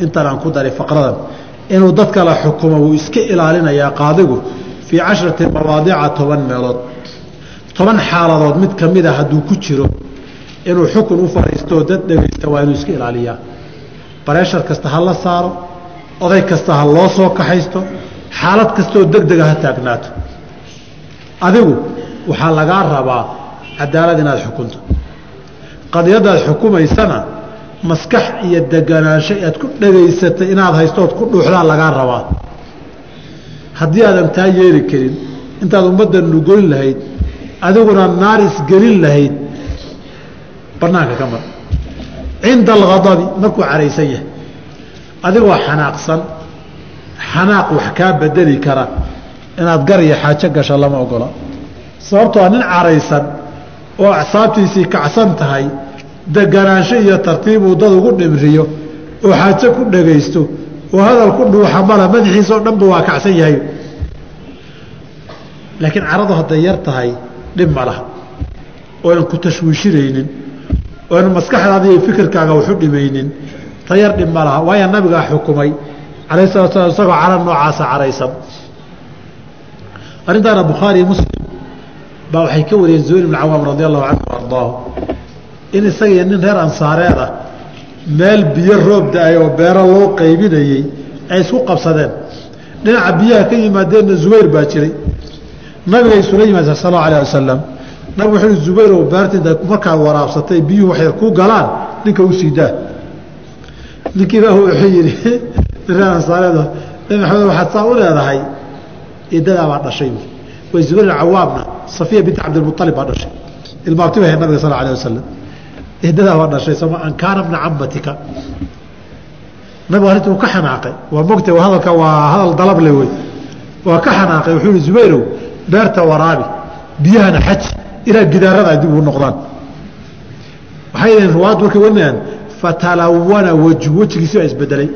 intan aan ku daray faqradan. Inuu dadka la xukumo wuu iska ilaalinayaa qaadigu fii cashrati mawaadica toban meelood. Toban xaaladood mid ka mida hadduu ku jiro inuu xukun u fadhiistooo dad dhegaysta waa inuu iska ilaaliyaa. Bareeshar kasta ha la saaro oday kasta ha loo soo kaxaysto xaalad kastaoo deg dega ha taagnaato adigu waxaa lagaa rabaa cadaalad inaad xukunto. Qadiyadaad xukumaysana maskax iyo deganaansho aad ku dhegaysatay inaad haystood ku dhuuxdaa lagaa rabaa. Haddii aadan taa yeeli karin intaad ummadda nugoyn lahayd adiguna naar isgelin lahayd banaanka ka mar cinda alghadabi markuu caraysan yahay. Adigoo xanaaqsan xanaaq wax kaa bedeli kara inaad gar iyo xaajo gasho lama ogola sababtoo nin caraysan oo acsaabtiisii kacsan tahay deganaansho iyo tartiibuu dad ugu dhimriyo oo xaajo ku dhagaysto oo hadal ku dhuuxa mala madaxiisao dhanba waa kacsan yahay. Laakiin caradu hadday yar tahay dhib ma laha. Oonan ku tashwiishinaynin oonan maskaxdaada iyo fikirkaaga waxu dhimaynin ta yar dhib ma laha. Waayo nabigaa xukumay calayh salatu slam isagoo cara noocaasa caraysan arrintaana bukhaari muslim baa waxay ka wariyeen zubayr ibn cawaam radi allahu canhu ardaahu in isagiiyo nin reer ansaareed ah meel biyo roob da'ay oo beero loo qaybinayey ay isku qabsadeen dhinaca biyaha ka yimaadeenna zubayr baa jiray nabiga isula yimaadeen sal allahu alah wasalam nabig wuxuu i zubayr oo beertinta markaad waraabsatay biyuhu waxay ku galaan ninka u sii daa ninkiiba wuxuu yidhi reer ansaareed nabi maxamed waxaad saa u leedahay idadaa baa dhashay. Way zubayr cawaamna safiya binti cabdilmualib baa dhashay. Ilmaabtiba ahayd nabiga sal alah wasalam eedadaa waa dhashay soma an kaana bna camatika nabigu arrinta uu ka xanaaqay. Waa mogta hadalka waa hadal dalable wey waa ka xanaaqay wuxuu yihi zubayrow beerta waraabi biyahana xaj ilaa gidaarada ay dib ugu noqdaan. Waxay yidhaheen ruwaad markay wanayaan fatalawana waju wejigiisi baa isbedelay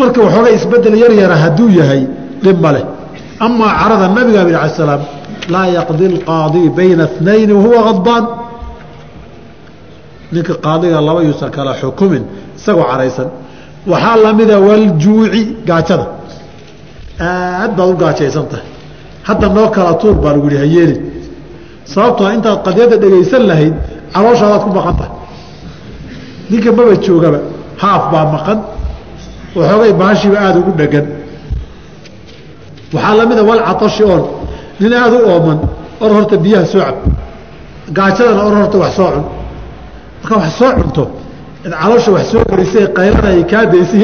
marka waxooga isbedel yar yara hadduu yahay dhib ma leh amaa carada nabiga abi ala salaam laa yaqdi اlqaadi bayna اثnayn wahuwa adbaan ninka qaadiga laba yuusan kala xukumin isagoo caraysan waxaa lamida waljuuci gaajada aad baad u gaajaysan tahay hadda noo kala tuur baa lagu yihi hayeelin sababtoo intaad qadyada dhegaysan lahayd calooshaadaad ku maqan tahay ninka maba joogaba haaf baa maqan waxoogay baashiiba aada ugu dhegan waxaa lamida walcatashi oon nin aada u ooman or horta biyaha soo cab gaajadana or horta wax soo cun. Markaa wax soo cunto caloosha wax soo gelisay qaylana ay kaa daysay